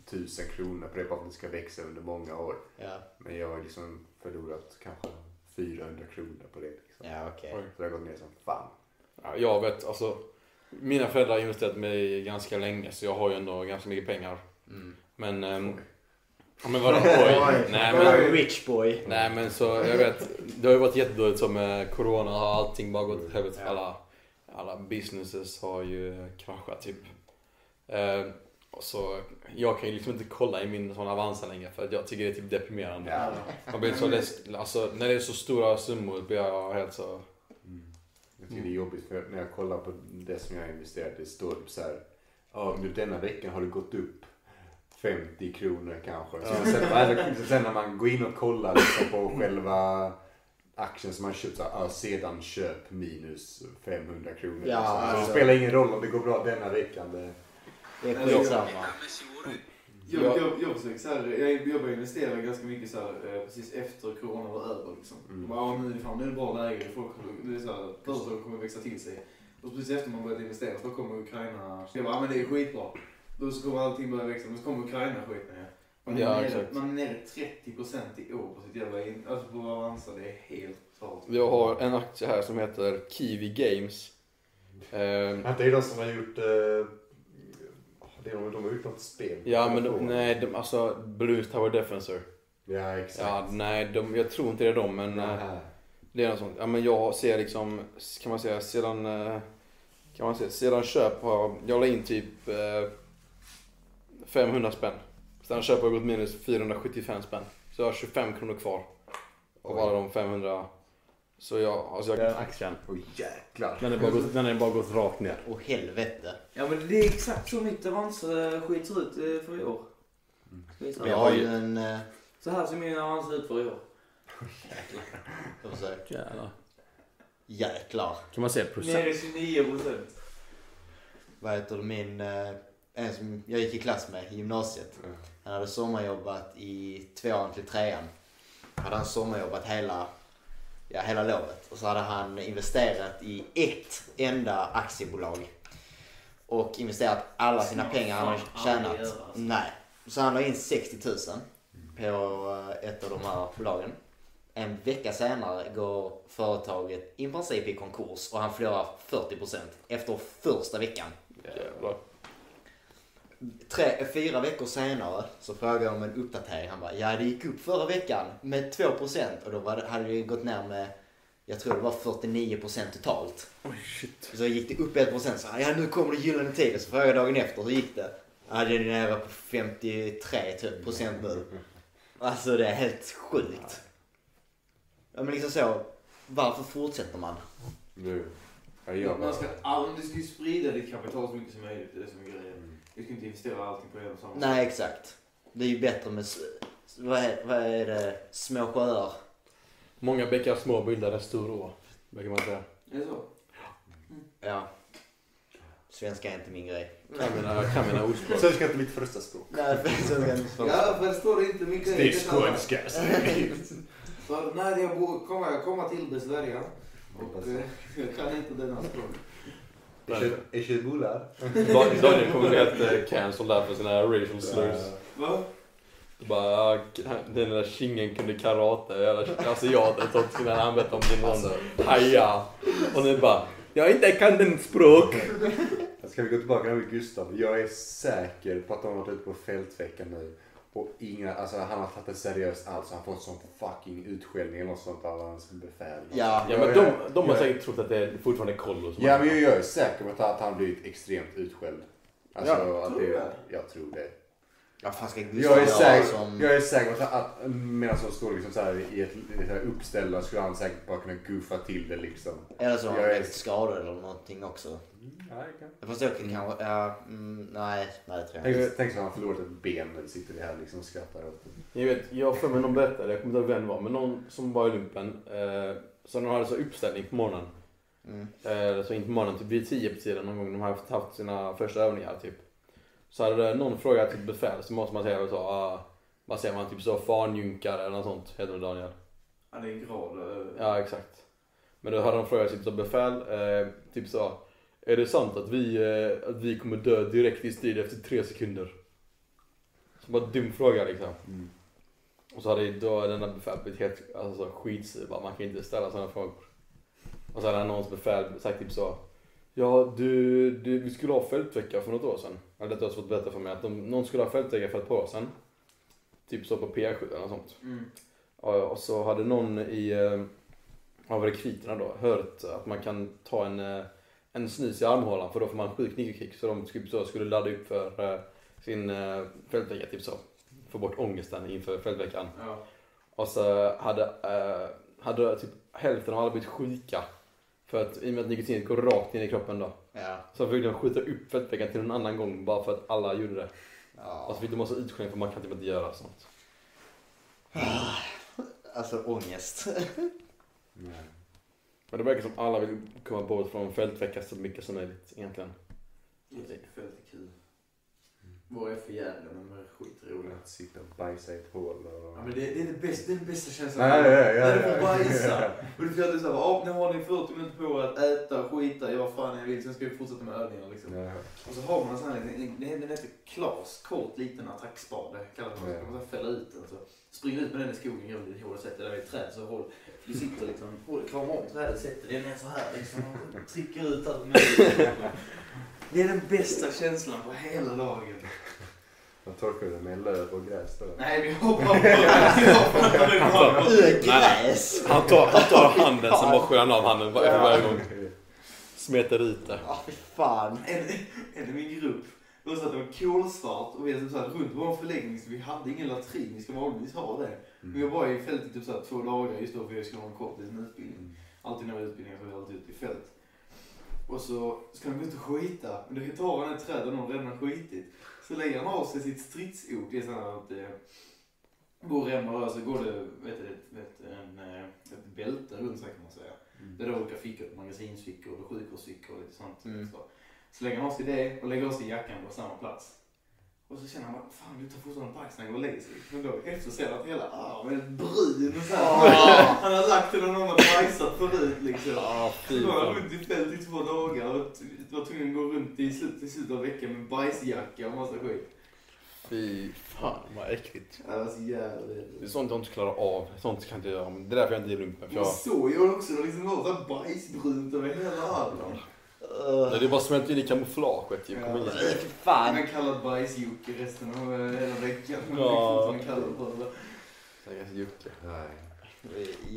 tusen kronor på det bara för att det ska växa under många år. Ja. Men jag har liksom förlorat kanske 400 kronor på det. Liksom. Ja, okej. Så det har gått ner som fan. Ja, jag vet, alltså. Mina föräldrar har investerat mig ganska länge så jag har ju ändå ganska mycket pengar. Mm. Men... ehm, ja, men vadå? Oj. Nej men... Rich boy. Nej men så jag vet, det har ju varit jättedåligt så med corona har allting bara gått åt helvete. Alla, alla businesses har ju kraschat typ. Eh, och så jag kan ju liksom inte kolla i min sån Avanza längre för att jag tycker det är typ deprimerande. Man blir så less, alltså när det är så stora summor blir jag helt så... Jag tycker det är jobbigt för när jag kollar på det som jag har investerat det står typ så här. Ja, under denna veckan har det gått upp 50 kronor kanske. Så sen, eller, sen när man går in och kollar liksom på själva aktien som man köpt så här, ja, sedan köp minus 500 kronor. Ja. Så alltså. det spelar ingen roll om det går bra denna veckan. Det, Det är skitsamma. Jag, Ja. jag, jag, försöker så här, jag, jag började investera ganska mycket så här, eh, precis efter corona var över. Liksom. Mm. Ja, nu, är det fan, nu är det bra läge, folk, det är så här, företag kommer växa till sig. Och precis efter man började investera så kommer Ukraina. Jag bara, ja, men det är skitbra. Då så kommer allting börja växa, men så kommer Ukraina skit ner. Man är, Ja, nere, exakt. man är nere 30% i år på sitt jävla in, alltså på Avanza. Det är helt klart. Jag har en aktie här som heter Kiwi Games. Eh, Vänta, är det de som har gjort... Eh, det de, de har gjort något spel. ja men de, nej, de, alltså Blue Tower Defensor. Ja, exakt. Ja, nej, de, jag tror inte det är de men... eh, Nähä. Det är något sånt. Ja, men jag ser liksom, kan man säga, sedan, eh, kan man säga, sedan köp har, jag la in typ eh, 500 spänn. Sedan köp har jag gått minus 475 spänn. Så jag har 25 kronor kvar av alla de 500. Så jag, alltså jag, Den aktien. Oj jäklar. Den har bara gått, den bara gått rakt ner. Åh helvete. Ja men det är exakt så mitt Avanza skiter ut eh, för i år. Se. Jag har ju en... eh, Så här ser min Avanza ut för i år. Försöka. Jävlar. Jäklar. Kan man se procent? Nere 29 procent. Vad heter det, min... eh, En som jag gick i klass med i gymnasiet. Mm. Han hade sommarjobbat i tvåan till trean. Hade han sommarjobbat hela, ja, hela lovet. Och så hade han investerat i ett enda aktiebolag. Och investerat alla sina Snart pengar han har tjänat. alltså. Nej. Så han la in 60 000 på eh, ett av de här bolagen. En vecka senare går företaget i princip i konkurs och han förlorar 40% efter första veckan. jävlar. Tre, fyra veckor senare så frågade jag om en uppdatering. Han bara, ja det gick upp förra veckan med 2% och då var det, hade det gått ner med, jag tror det var 49% totalt. Oj shit. Så gick det upp 1% så ja nu kommer det gyllene tider. Så frågade jag dagen efter, hur gick det? Ja det är nere på 53 typ procent nu. Alltså det är helt sjukt. Ja men liksom så, varför fortsätter man? Du. Ja, jag Man ska, bara... du ska ju sprida ditt kapital så mycket som möjligt. Det är det som är grejen. Du ska inte investera allting på en och samma Nej exakt. Det är ju bättre med, vad är, vad är det, små sjöar. Många bäckar små bildar en stor å. Brukar man säga. Är det så? Ja. Svenska är inte min grej. Kan mina, kan mina ordspråk. Svenska är inte mitt första språk. Nej, svenska är inte så. Ja, för det står inte mycket Det är skånska. Så när jag kommer jag komma till Sverige och eh, jag kan inte denna språk. Är det bullar? Dan- Daniel kommer bli helt cancelled där för sina racial slurs. Va? Bara, den där kingen kunde karate, jävla asiaten som skulle han berätta om sin någon Alltså, haja. Och nu bara, jag inte kan den språk. ska vi gå tillbaka till Gustav? Jag är säker på att de har varit ute på fältveckan nu. Och inga, alltså han har tagit det seriöst alls. Han har fått sån fucking utskällning eller något sånt av hans befäl. Ja, Ja men de, de har säkert trott att det är fortfarande kollo som Ja men jag, jag är säker på att han blivit extremt utskälld. Alltså Ja, att tror det? jag tror det. Ja, fan ska Jag är säker, som... jag är säker på att, medan de står liksom så här i ett, ett uppställda skulle han säkert bara kunna goofa till det liksom. Eller så är han Jag är- skadad eller någonting också. Jag förstår mm. kanske, ja, mm, nej, nej det tror jag inte. Tänk, tänk så har han förlorat ett ben när sitter vi här liksom och skrattar åt det. Jag vet, jag har för mig någon berättade, jag kommer inte ihåg vem det var, men någon som var i lumpen. Eh, så de hade så uppställning på morgonen. Mm. Eh, så inte på morgonen, typ vid tio på tiden någon gång de har haft, haft sina första övningar typ. Så hade någon frågat sitt befäl så måste man säga så, ah, vad säger man, typ så fanjunkare eller något sånt heter det Daniel. Ja, det är en grad. eh, Ja exakt. Men då hade de frågat sitt så befäl, eh, typ så. Är det sant att vi, eh, att vi kommer dö direkt i strid efter tre sekunder? Så bara dum fråga liksom. Och så hade då denna befäl blivit helt alltså, skitsur. Man kan inte ställa sådana frågor. Och så hade någons befäl sagt typ så. Ja, du, du, vi skulle ha fältvecka för något år sedan. Eller detta har fått berätta för mig. Att de, någon skulle ha fältvecka för ett par år sedan. Typ så på P7 eller något sånt. Mm. Ja, och så hade någon i, eh, av rekryterna då, hört att man kan ta en, eh, en snus i armhålan för då får man sjuk nigelkick. Så de skulle, så skulle ladda upp för eh, sin fältvecka, typ så. Få bort ångesten inför fältveckan. Ja. Och så hade, hade typ hälften av alla blivit sjuka. För att i och med att nikotinet går rakt in i kroppen då. Ja. Så fick de skjuta upp fältveckan till någon annan gång bara för att alla gjorde det. Och ja. så fick de massa utskällning för man kan typ inte göra sånt. Alltså ångest. Nej. Men det verkar som alla vill komma bort från fältvecka så mycket som möjligt egentligen. Fält. Vad är för jävla men de är skitroliga. Att sitta och bajsa i ett hål och... Ja, men det, det är det bästa, det är den bästa känslan. Ja, ja, ja, När du får bajsa. Och du får att såhär, ja nu har ni 40 minuter på er att äta, skita, göra vad fan ni vill. Sen ska vi fortsätta med övningar liksom. Ja. Och så har man en sån här liten, det är- den heter Klas, kort liten attackspade kallas det. Ja. Man fälla ut den så. Springer ut med den i skogen, gör lite hål och sätter den vid ett träd så håll. Du sitter liksom, kramar om trädet, sätter den ner så här liksom och trycker ut allt möjligt. Det är den bästa känslan på hela dagen. Vad torkar det med löv och gräs då? Nej, vi hoppar på. Ur gräs! Han tar, han tar handen, sen bara sköljer han av handen var- för varje gång. Smetar ut det. Ja, fy fan. En, en i min grupp, det var så att det var kolsvart och vi hade typ så här, runt vår förläggning så vi hade ingen latrin, vi ska vanligtvis ha det. Vi var bara i fältet typ så här, två dagar just då för jag skulle ha en kort liten utbildning. Alltid när vi har utbildning så är vi alltid ute i fält. Och så ska de gå ut och skita. Men det tar han ett träd och någon redan har skitit. Så lägger han av sig sitt stridsok. Det är så här att eh, går remmar rör så går det vet du, vet, en, eh, ett bälte runt här kan man säga. Det är då olika fickor, magasinsfickor och sjukvårdsfickor och lite sånt. Mm. Så. så lägger han av sig det och lägger av sig jackan på samma plats. Och så känner han bara, fan det luktar fortfarande han går och lägger sig. Men då efter ser han att hela armen är brun och så här. Han har lagt den och någon har bajsat förut liksom. Ja, Så var han runt i fält i två dagar och var tvungen att gå runt i slutet, i slutet av veckan med bajsjacka och massa skit. Fy fan vad äckligt. Ja, Det var så jävla Det är sånt jag inte klarar av. Sånt kan jag inte göra. Det är därför jag inte ger runt. För Man jag, såg ju också, det liksom var så bajsbrunt över hela armen. Nej, det är bara smält in i kamouflaget ju. Kom igen. Fy Han fan. har kallat bajsjocke resten av eh, hela veckan. Han Ja. ja. kallar på det. Stackars Jocke. Nej.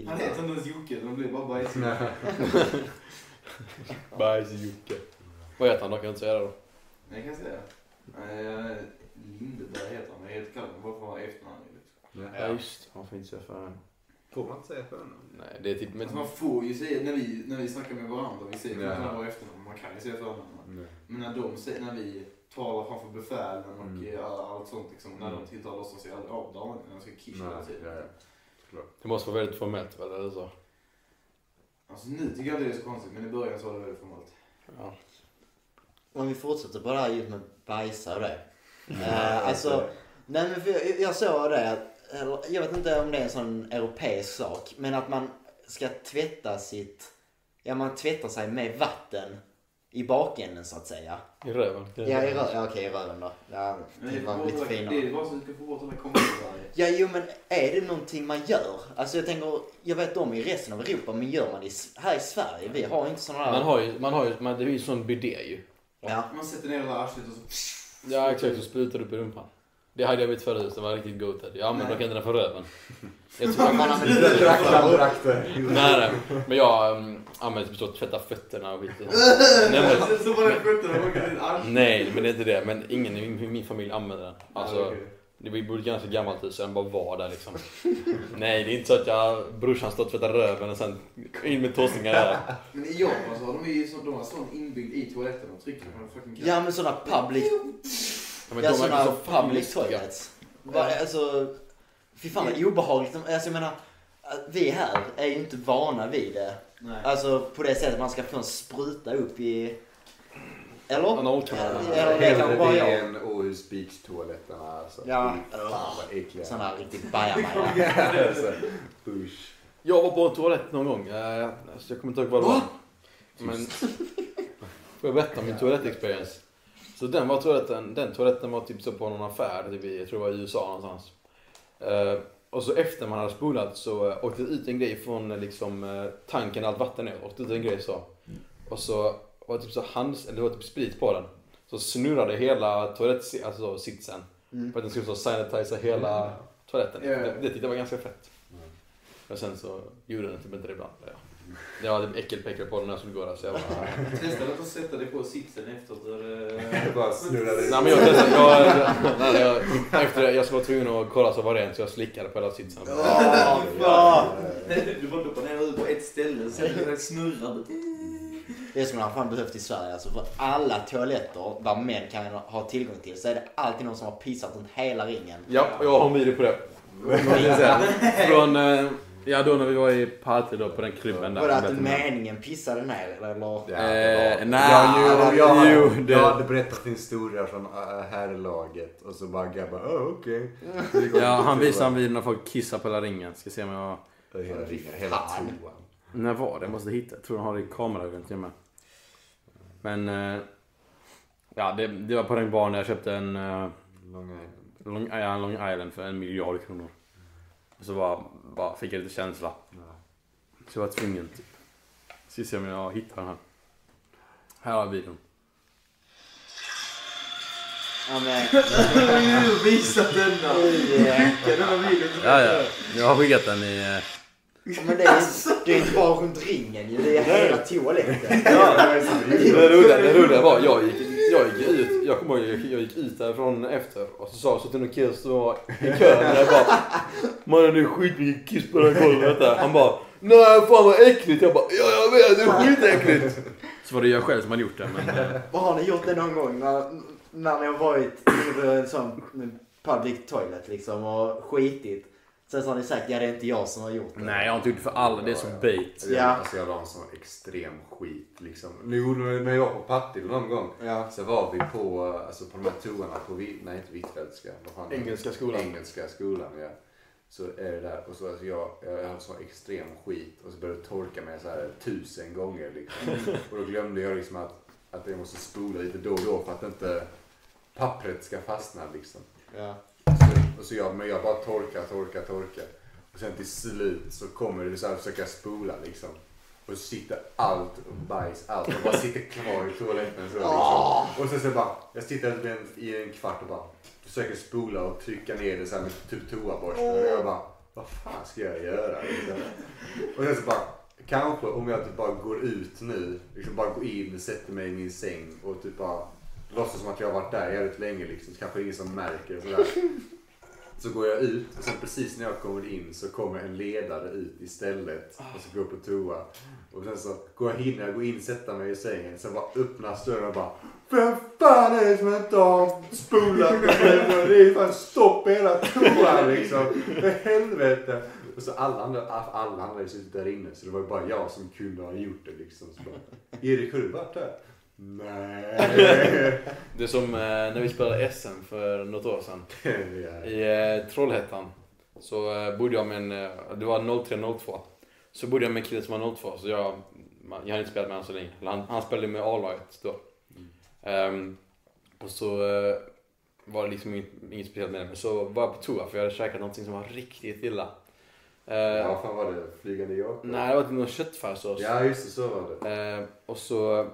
Han heter inte ens Jocke, de blir bara bajsjocke. Bajs-Jocke. Vad heter han då? Kan jag inte säga det då? Jag kan säga. Lindeberg heter han, jag heter kallar honom bara för att ha efternamn. Liksom. Ja, just får inte säga för Får man inte säga förnamn? Nej, det är typ... Men, Alltså man får ju säga, när vi, när vi snackar med varandra, vi säger ja. våra efternamn, man kan ju säga förnamn. Men när de säger, när vi talar framför befälen och Mm. allt sånt liksom, när de Mm. tilltalar oss så säger aldrig av damen, de ska kisha hela tiden. ja, ja. det måste vara väldigt formellt väl, eller så? Alltså nu tycker jag inte det är så konstigt, men i början så var det väldigt formalt. Ja. Om vi fortsätter på det här just med bajsa och det. Eh, alltså, nej men för jag, jag såg det, att- eller jag vet inte om det är en sån europeisk sak, men att man ska tvätta sitt, ja man tvättar sig med vatten i bakänden så att säga. I röven. Ja, i rö- ja okej i röven då. Ja, det var lite bara, det finare. är bara så att du ska få bort alla kommentarer. Ja, jo men är det någonting man gör? Alltså jag tänker, jag vet om i resten av Europa, men gör man det här i Sverige? Vi har inte sådana där... Man har ju, man har ju, man, det är ju sån bidé ju. Ja. Man sätter ner det där arslet och så... Ja exakt, så sprutar du upp i rumpan. Det hade jag vid förut, det var riktigt goated. Jag använder Nej. dock inte den för röven. Jag tror, Man använder labbdrakter. nej, nej, men jag um, använder typ så att tvätta fötterna och skit. Nej, men, så var fötterna och nej, men det är inte det. Men ingen i min, min familj använder den. Alltså, Ja, okej. det vi bodde ganska gammalt hus så den bara var där liksom. Nej, det är inte så att jag, brorsan står och tvättar röven och sen in med tåsningar där. Men i Japan så har de ju de har sån inbyggd i toaletten och trycker på en fucking. Ja men sådana public, men ja de verkar sådana så public toilets. Va, alltså, fy fan vad obehagligt. Alltså jag menar, vi här är ju inte vana vid det. Nej. Alltså på det sättet man ska få en spruta upp i... Eller? Det kanske Hellre bara det än Åhus Beach-toaletterna. Alltså. Ja. Fy Fan vad äckliga. Sån här riktigt bajamaja. Usch. Jag var på en toalett någon gång. Eh, alltså, jag kommer inte ihåg vad det var. Men... Får jag berätta om min toalettexperience? Så den var toaletten, den toaletten var typ så på någon affär, typ i, jag tror det var i USA någonstans. Eh, och så efter man hade spolat så eh, åkte det ut en grej från eh, liksom eh, tanken allt vatten ner. Åkte ut en grej så. Och så var det typ så hands, eller det var typ sprit på den. Så snurrade hela toalettsitsen alltså sitsen. Mm. För att den skulle så sanitize hela toaletten. Ja. Det, det tyckte jag var ganska fett. Men sen så gjorde den typ inte det ibland. Ja. Jag hade äckelpäckel på den när jag skulle gå där så jag bara... Testa att sätta dig på sitsen efter att du... Det bara snurrade Nej men jag testade, jag, jag, nej, jag, efter det, jag skulle vara tvungen att kolla så det var rent så jag slickade på hela sitsen. Åh, fan. Du bara doppar ner huvudet på ett ställe, sen det snurrar. Det skulle man fan behövt i Sverige. Alltså för alla toaletter där män kan ha tillgång till så är det alltid någon som har pissat runt hela ringen. Ja, och jag har en video på det. Från, eh, ja då när vi var i Partille då på den klubben där. Var det att meningen pissade ner eller? Ja, Eh, nej, ja, jo, jag, jo, det- jag hade berättat din historia från herrlaget och så bara grabbar, oh, okej. Ja, han visade en video när folk kissar på hela ringen. Ska se om jag... Okay. Hela ringen, hela toan. När var det? Jag måste hitta. Jag tror de har det i kameraögat till och med. Men... eh, Ja, det, det var på den baren jag köpte en... eh, Long Island. Long, ja, Long Island för en miljard kronor. Så bara, bara fick jag lite känsla. Ja. Så jag var tvungen typ. Ska se om jag hittar den här. Här har jag videon. Ja, men, Du visat denna! Kan denna videon? Ja, ja. Jag har skickat den i... eh, ja, men det, är, det är inte bara runt ringen ju. Det är hela toaletten. Det roliga, det roliga var, jag gick, jag gick ut, jag kommer ihåg, jag, jag gick ut därifrån efter och så sa så till en kille som var i kön och jag bara Mannen det är skitmycket kiss på det här golvet där. Han bara Nej fan vad äckligt. Jag bara ja jag vet det är skitäckligt. Så var det jag själv som hade gjort det men Vad har ni gjort det någon gång när, när ni har varit i en sån public toilet liksom och skitit? Sen så har ni sagt ja det är inte jag som har gjort det. Nej jag har inte gjort det för alla, det är så bait. Ja. Alltså jag la en sån extrem skit liksom. Jo, när jag var på Partille någon gång Ja. så var vi på, alltså på de här toorna på, Vi- nej inte Hvitfeldtska, fan Engelska skolan. Engelska skolan ja. Så är det där och så alltså jag, jag hade sån extrem skit och så började jag torka mig så här tusen gånger liksom. Och då glömde jag liksom att, att jag måste spola lite då och då för att inte pappret ska fastna liksom. Ja. Så, och så jag, men jag bara torkar, torkar, torkar. Och sen till slut så kommer det så här försöka spola liksom. Och så sitter allt bajs, allt och bara sitter kvar i toaletten så liksom. Och sen så bara, jag sitter en- i en kvart och bara försöker spola och trycka ner det så här med typ toaborsten. Och jag bara, vad fan ska jag göra? Liksom. Och sen så bara, kanske om jag typ bara går ut nu, liksom bara går in, sätter mig i min säng och typ bara låtsas som att jag har varit där jävligt länge liksom. Så kanske ingen som märker och sådär. Så går jag ut och sen precis när jag kommer in så kommer en ledare ut istället och så går jag på toa. Och sen så går jag hinner jag gå in sätta mig i sängen. Sen bara öppnas dörren och bara Vem fan är det som inte har spolat mig? Det är fan stopp i hela toan liksom. För helvete. Och så alla andra, alla andra är suttit där inne så det var ju bara jag som kunde ha gjort det liksom. Så bara, Erik har du varit där? Nej. Det är som eh, när vi spelade SM för något år sedan. Ja. I eh, Trollhättan så eh, bodde jag med en, eh, det var 03-02. Så bodde jag med en kille som var 02 så jag, jag hade inte spelat med honom så länge. Han, han spelade med A-laget då. Ehm, och så eh, var det liksom inget, inget speciellt med det. Men så var jag på toa för jag hade käkat någonting som var riktigt illa. Eh, Ja, fan var det? Flygande Jakob? Nej, det var typ någon köttfärssås. Ja, just det, så var det. Eh, och så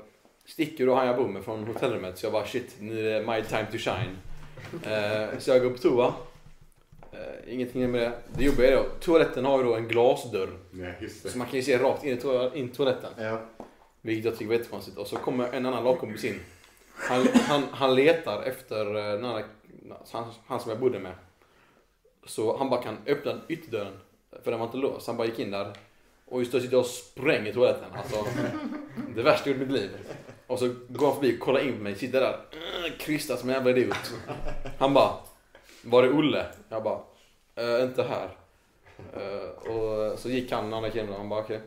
sticker jag bor med från hotellrummet så jag bara shit, nu är det my time to shine. Eh, så jag går på toa. Eh, ingenting med det. Det jobbiga är då, toaletten har ju då en glasdörr. Det. Så man kan ju se rakt in i toa- in toaletten. Ja. Vilket jag tycker var jättekonstigt. Och så kommer en annan lagkompis in. Han, han, han letar efter eh, den andra, han, han som jag bodde med. Så han bara kan öppna ytterdörren. För den var inte låst. Han bara gick in där. Och just då sitter jag och spränger toaletten. Alltså, det värsta jag gjort i mitt liv. Och så går han förbi och kollar in på mig. Sitter där. äh, Krystar som en jävla idiot. Han bara. Var är Olle? Jag bara. "Eh, inte här. Eh, och så gick han, den andra killen, han bara okej.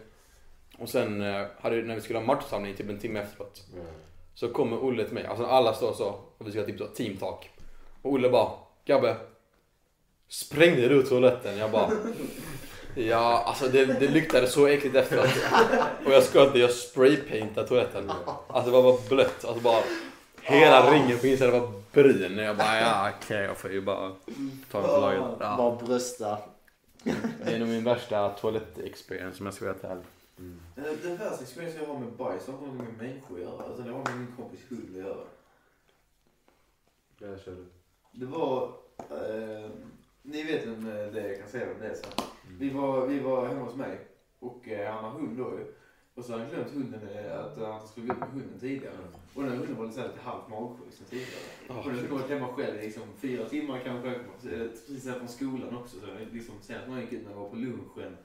Och sen eh, hade, när vi skulle ha matchsamling typ en timme efteråt. Ja. Så kommer Olle till mig, alltså alla står så och vi ska ha typ så teamtalk. Och Olle bara, Gabbe. Sprängde du toaletten? Jag bara, ja alltså det, det luktade så äckligt efteråt. Och jag ska inte, jag spraypaintade toaletten. Alltså det var bara blött, alltså bara hela ringen på insidan var brun. Och jag bara, ja okej jag får ju bara ta det på laget. Ja. Bara brösta. Det är nog min värsta toalett-experience om jag ska vara helt ärlig. Mm. Eh, Den värsta experience jag har med bajs har inte med människor att göra. Utan det har med min kompis hund att göra. Där kör du. Det var... Eh, ni vet vem eh, det är, jag kan säga vem det är sen. Vi var, vi var hemma hos mig och eh, han har hund då ju. Och så hade han glömt hunden, eh, att han skulle gå ut med hunden tidigare. Och den här hunden var lite, halvt magsjuk sen tidigare. Och den hade kommit hemma själv i liksom fyra timmar kanske, eh, precis här från skolan också. Så den liksom, senast man gick ut när jag var på lunchen.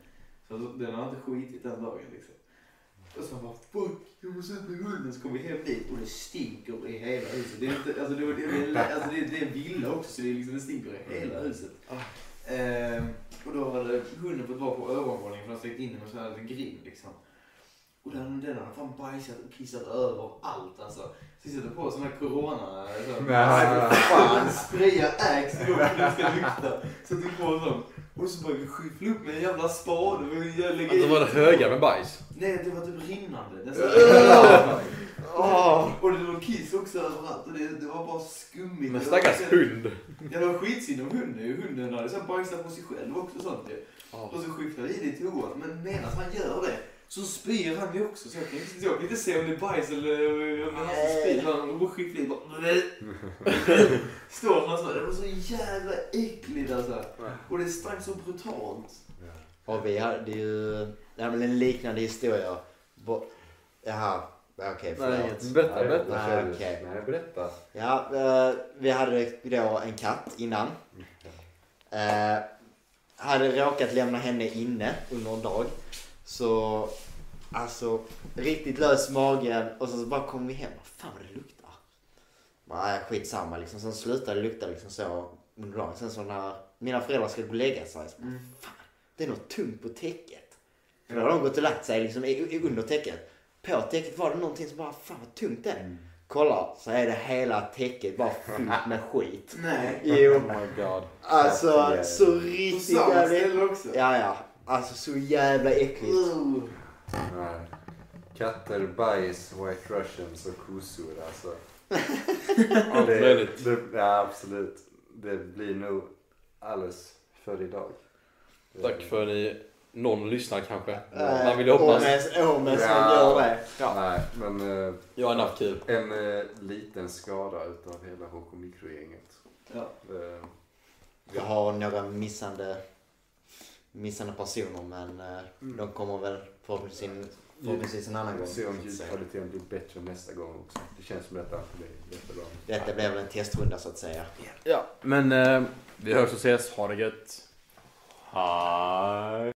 Så den har inte skitit den dagen liksom. Och så bara fuck, jag måste med hunden. Så kom vi hem dit och det stinker i hela huset. Det är, inte, alltså det, det, är, alltså det, är, det är en villa också så det, är liksom, det stinker i hela huset. Ehm, och då hade hunden fått vara på övervåningen för de släckt in den med sån här grind liksom. Och den, den hade fan bajsat och kissat över allt alltså. Så sätter på sån här corona, så, Nej. fan spraya Axe för att det ska lukta. Sätter på sån. Och så började vi skyffla upp med en jävla spade. Alltså var det höga med bajs? Nej, det var typ rinnande. Det Åh. och det låg kiss också överallt och det, det var bara skummigt. Men var stackars hund. Ja, det var skitsynd om hunden. Hunden hade bajsat på sig själv också sånt ju. Och så skyfflade i det i toan. Men medan han gör det så spyr han ju också. Så jag kan inte, jag kan inte se om det är bajs eller om det är han som spyr. Han i bara... Står han så. Det var så jävla äckligt alltså. Och det stank så brutalt. Och vi hade ju, ja men en liknande historia. Bo- Jaha, okej förlåt. Berätta, Nej, berätta. du. okej. Nej, berätta. Ja, eh, vi hade då en katt innan. Eh, hade råkat lämna henne inne under en dag. Så, alltså, riktigt lös magen och sen så bara kom vi hem. Vad fan vad det luktar. Äh, skitsamma liksom. Sen slutade det lukta liksom så under dagen. Sen så när mina föräldrar skulle gå och lägga sig så bara, fan, det är något tungt på täcket. För då har de gått och lagt sig liksom under täcket. På täcket var det någonting som bara, fan vad tungt det är. Kolla, så är det hela täcket bara fullt med skit. Nej. Jo, Oh my god. alltså så På riktigt samma jävla... ställe också. Ja, ja. Alltså så jävla äckligt. Uh. Nej. Katter, bajs, white russians och kossor alltså. Allt det, det, ja, absolut. Det blir nog alldeles för idag. Tack för att ni, någon lyssnar kanske. Eh, Man vill ju hoppas. Åmes, Åmes Ja. gör det. Nej, men eh, Jag har haft kul. en eh, liten skada utav hela HK Mikro-gänget. Ja. Eh, Jag har några missande, missande personer men eh, de kommer väl förhoppningsvis, förhoppningsvis en annan vi gång. får se om ljudkvaliteten blir bättre nästa gång också. Det känns som detta blir jättebra. Detta blev väl en testrunda så att säga. Ja, men eh, vi hörs och ses. Ha det gött. Hej.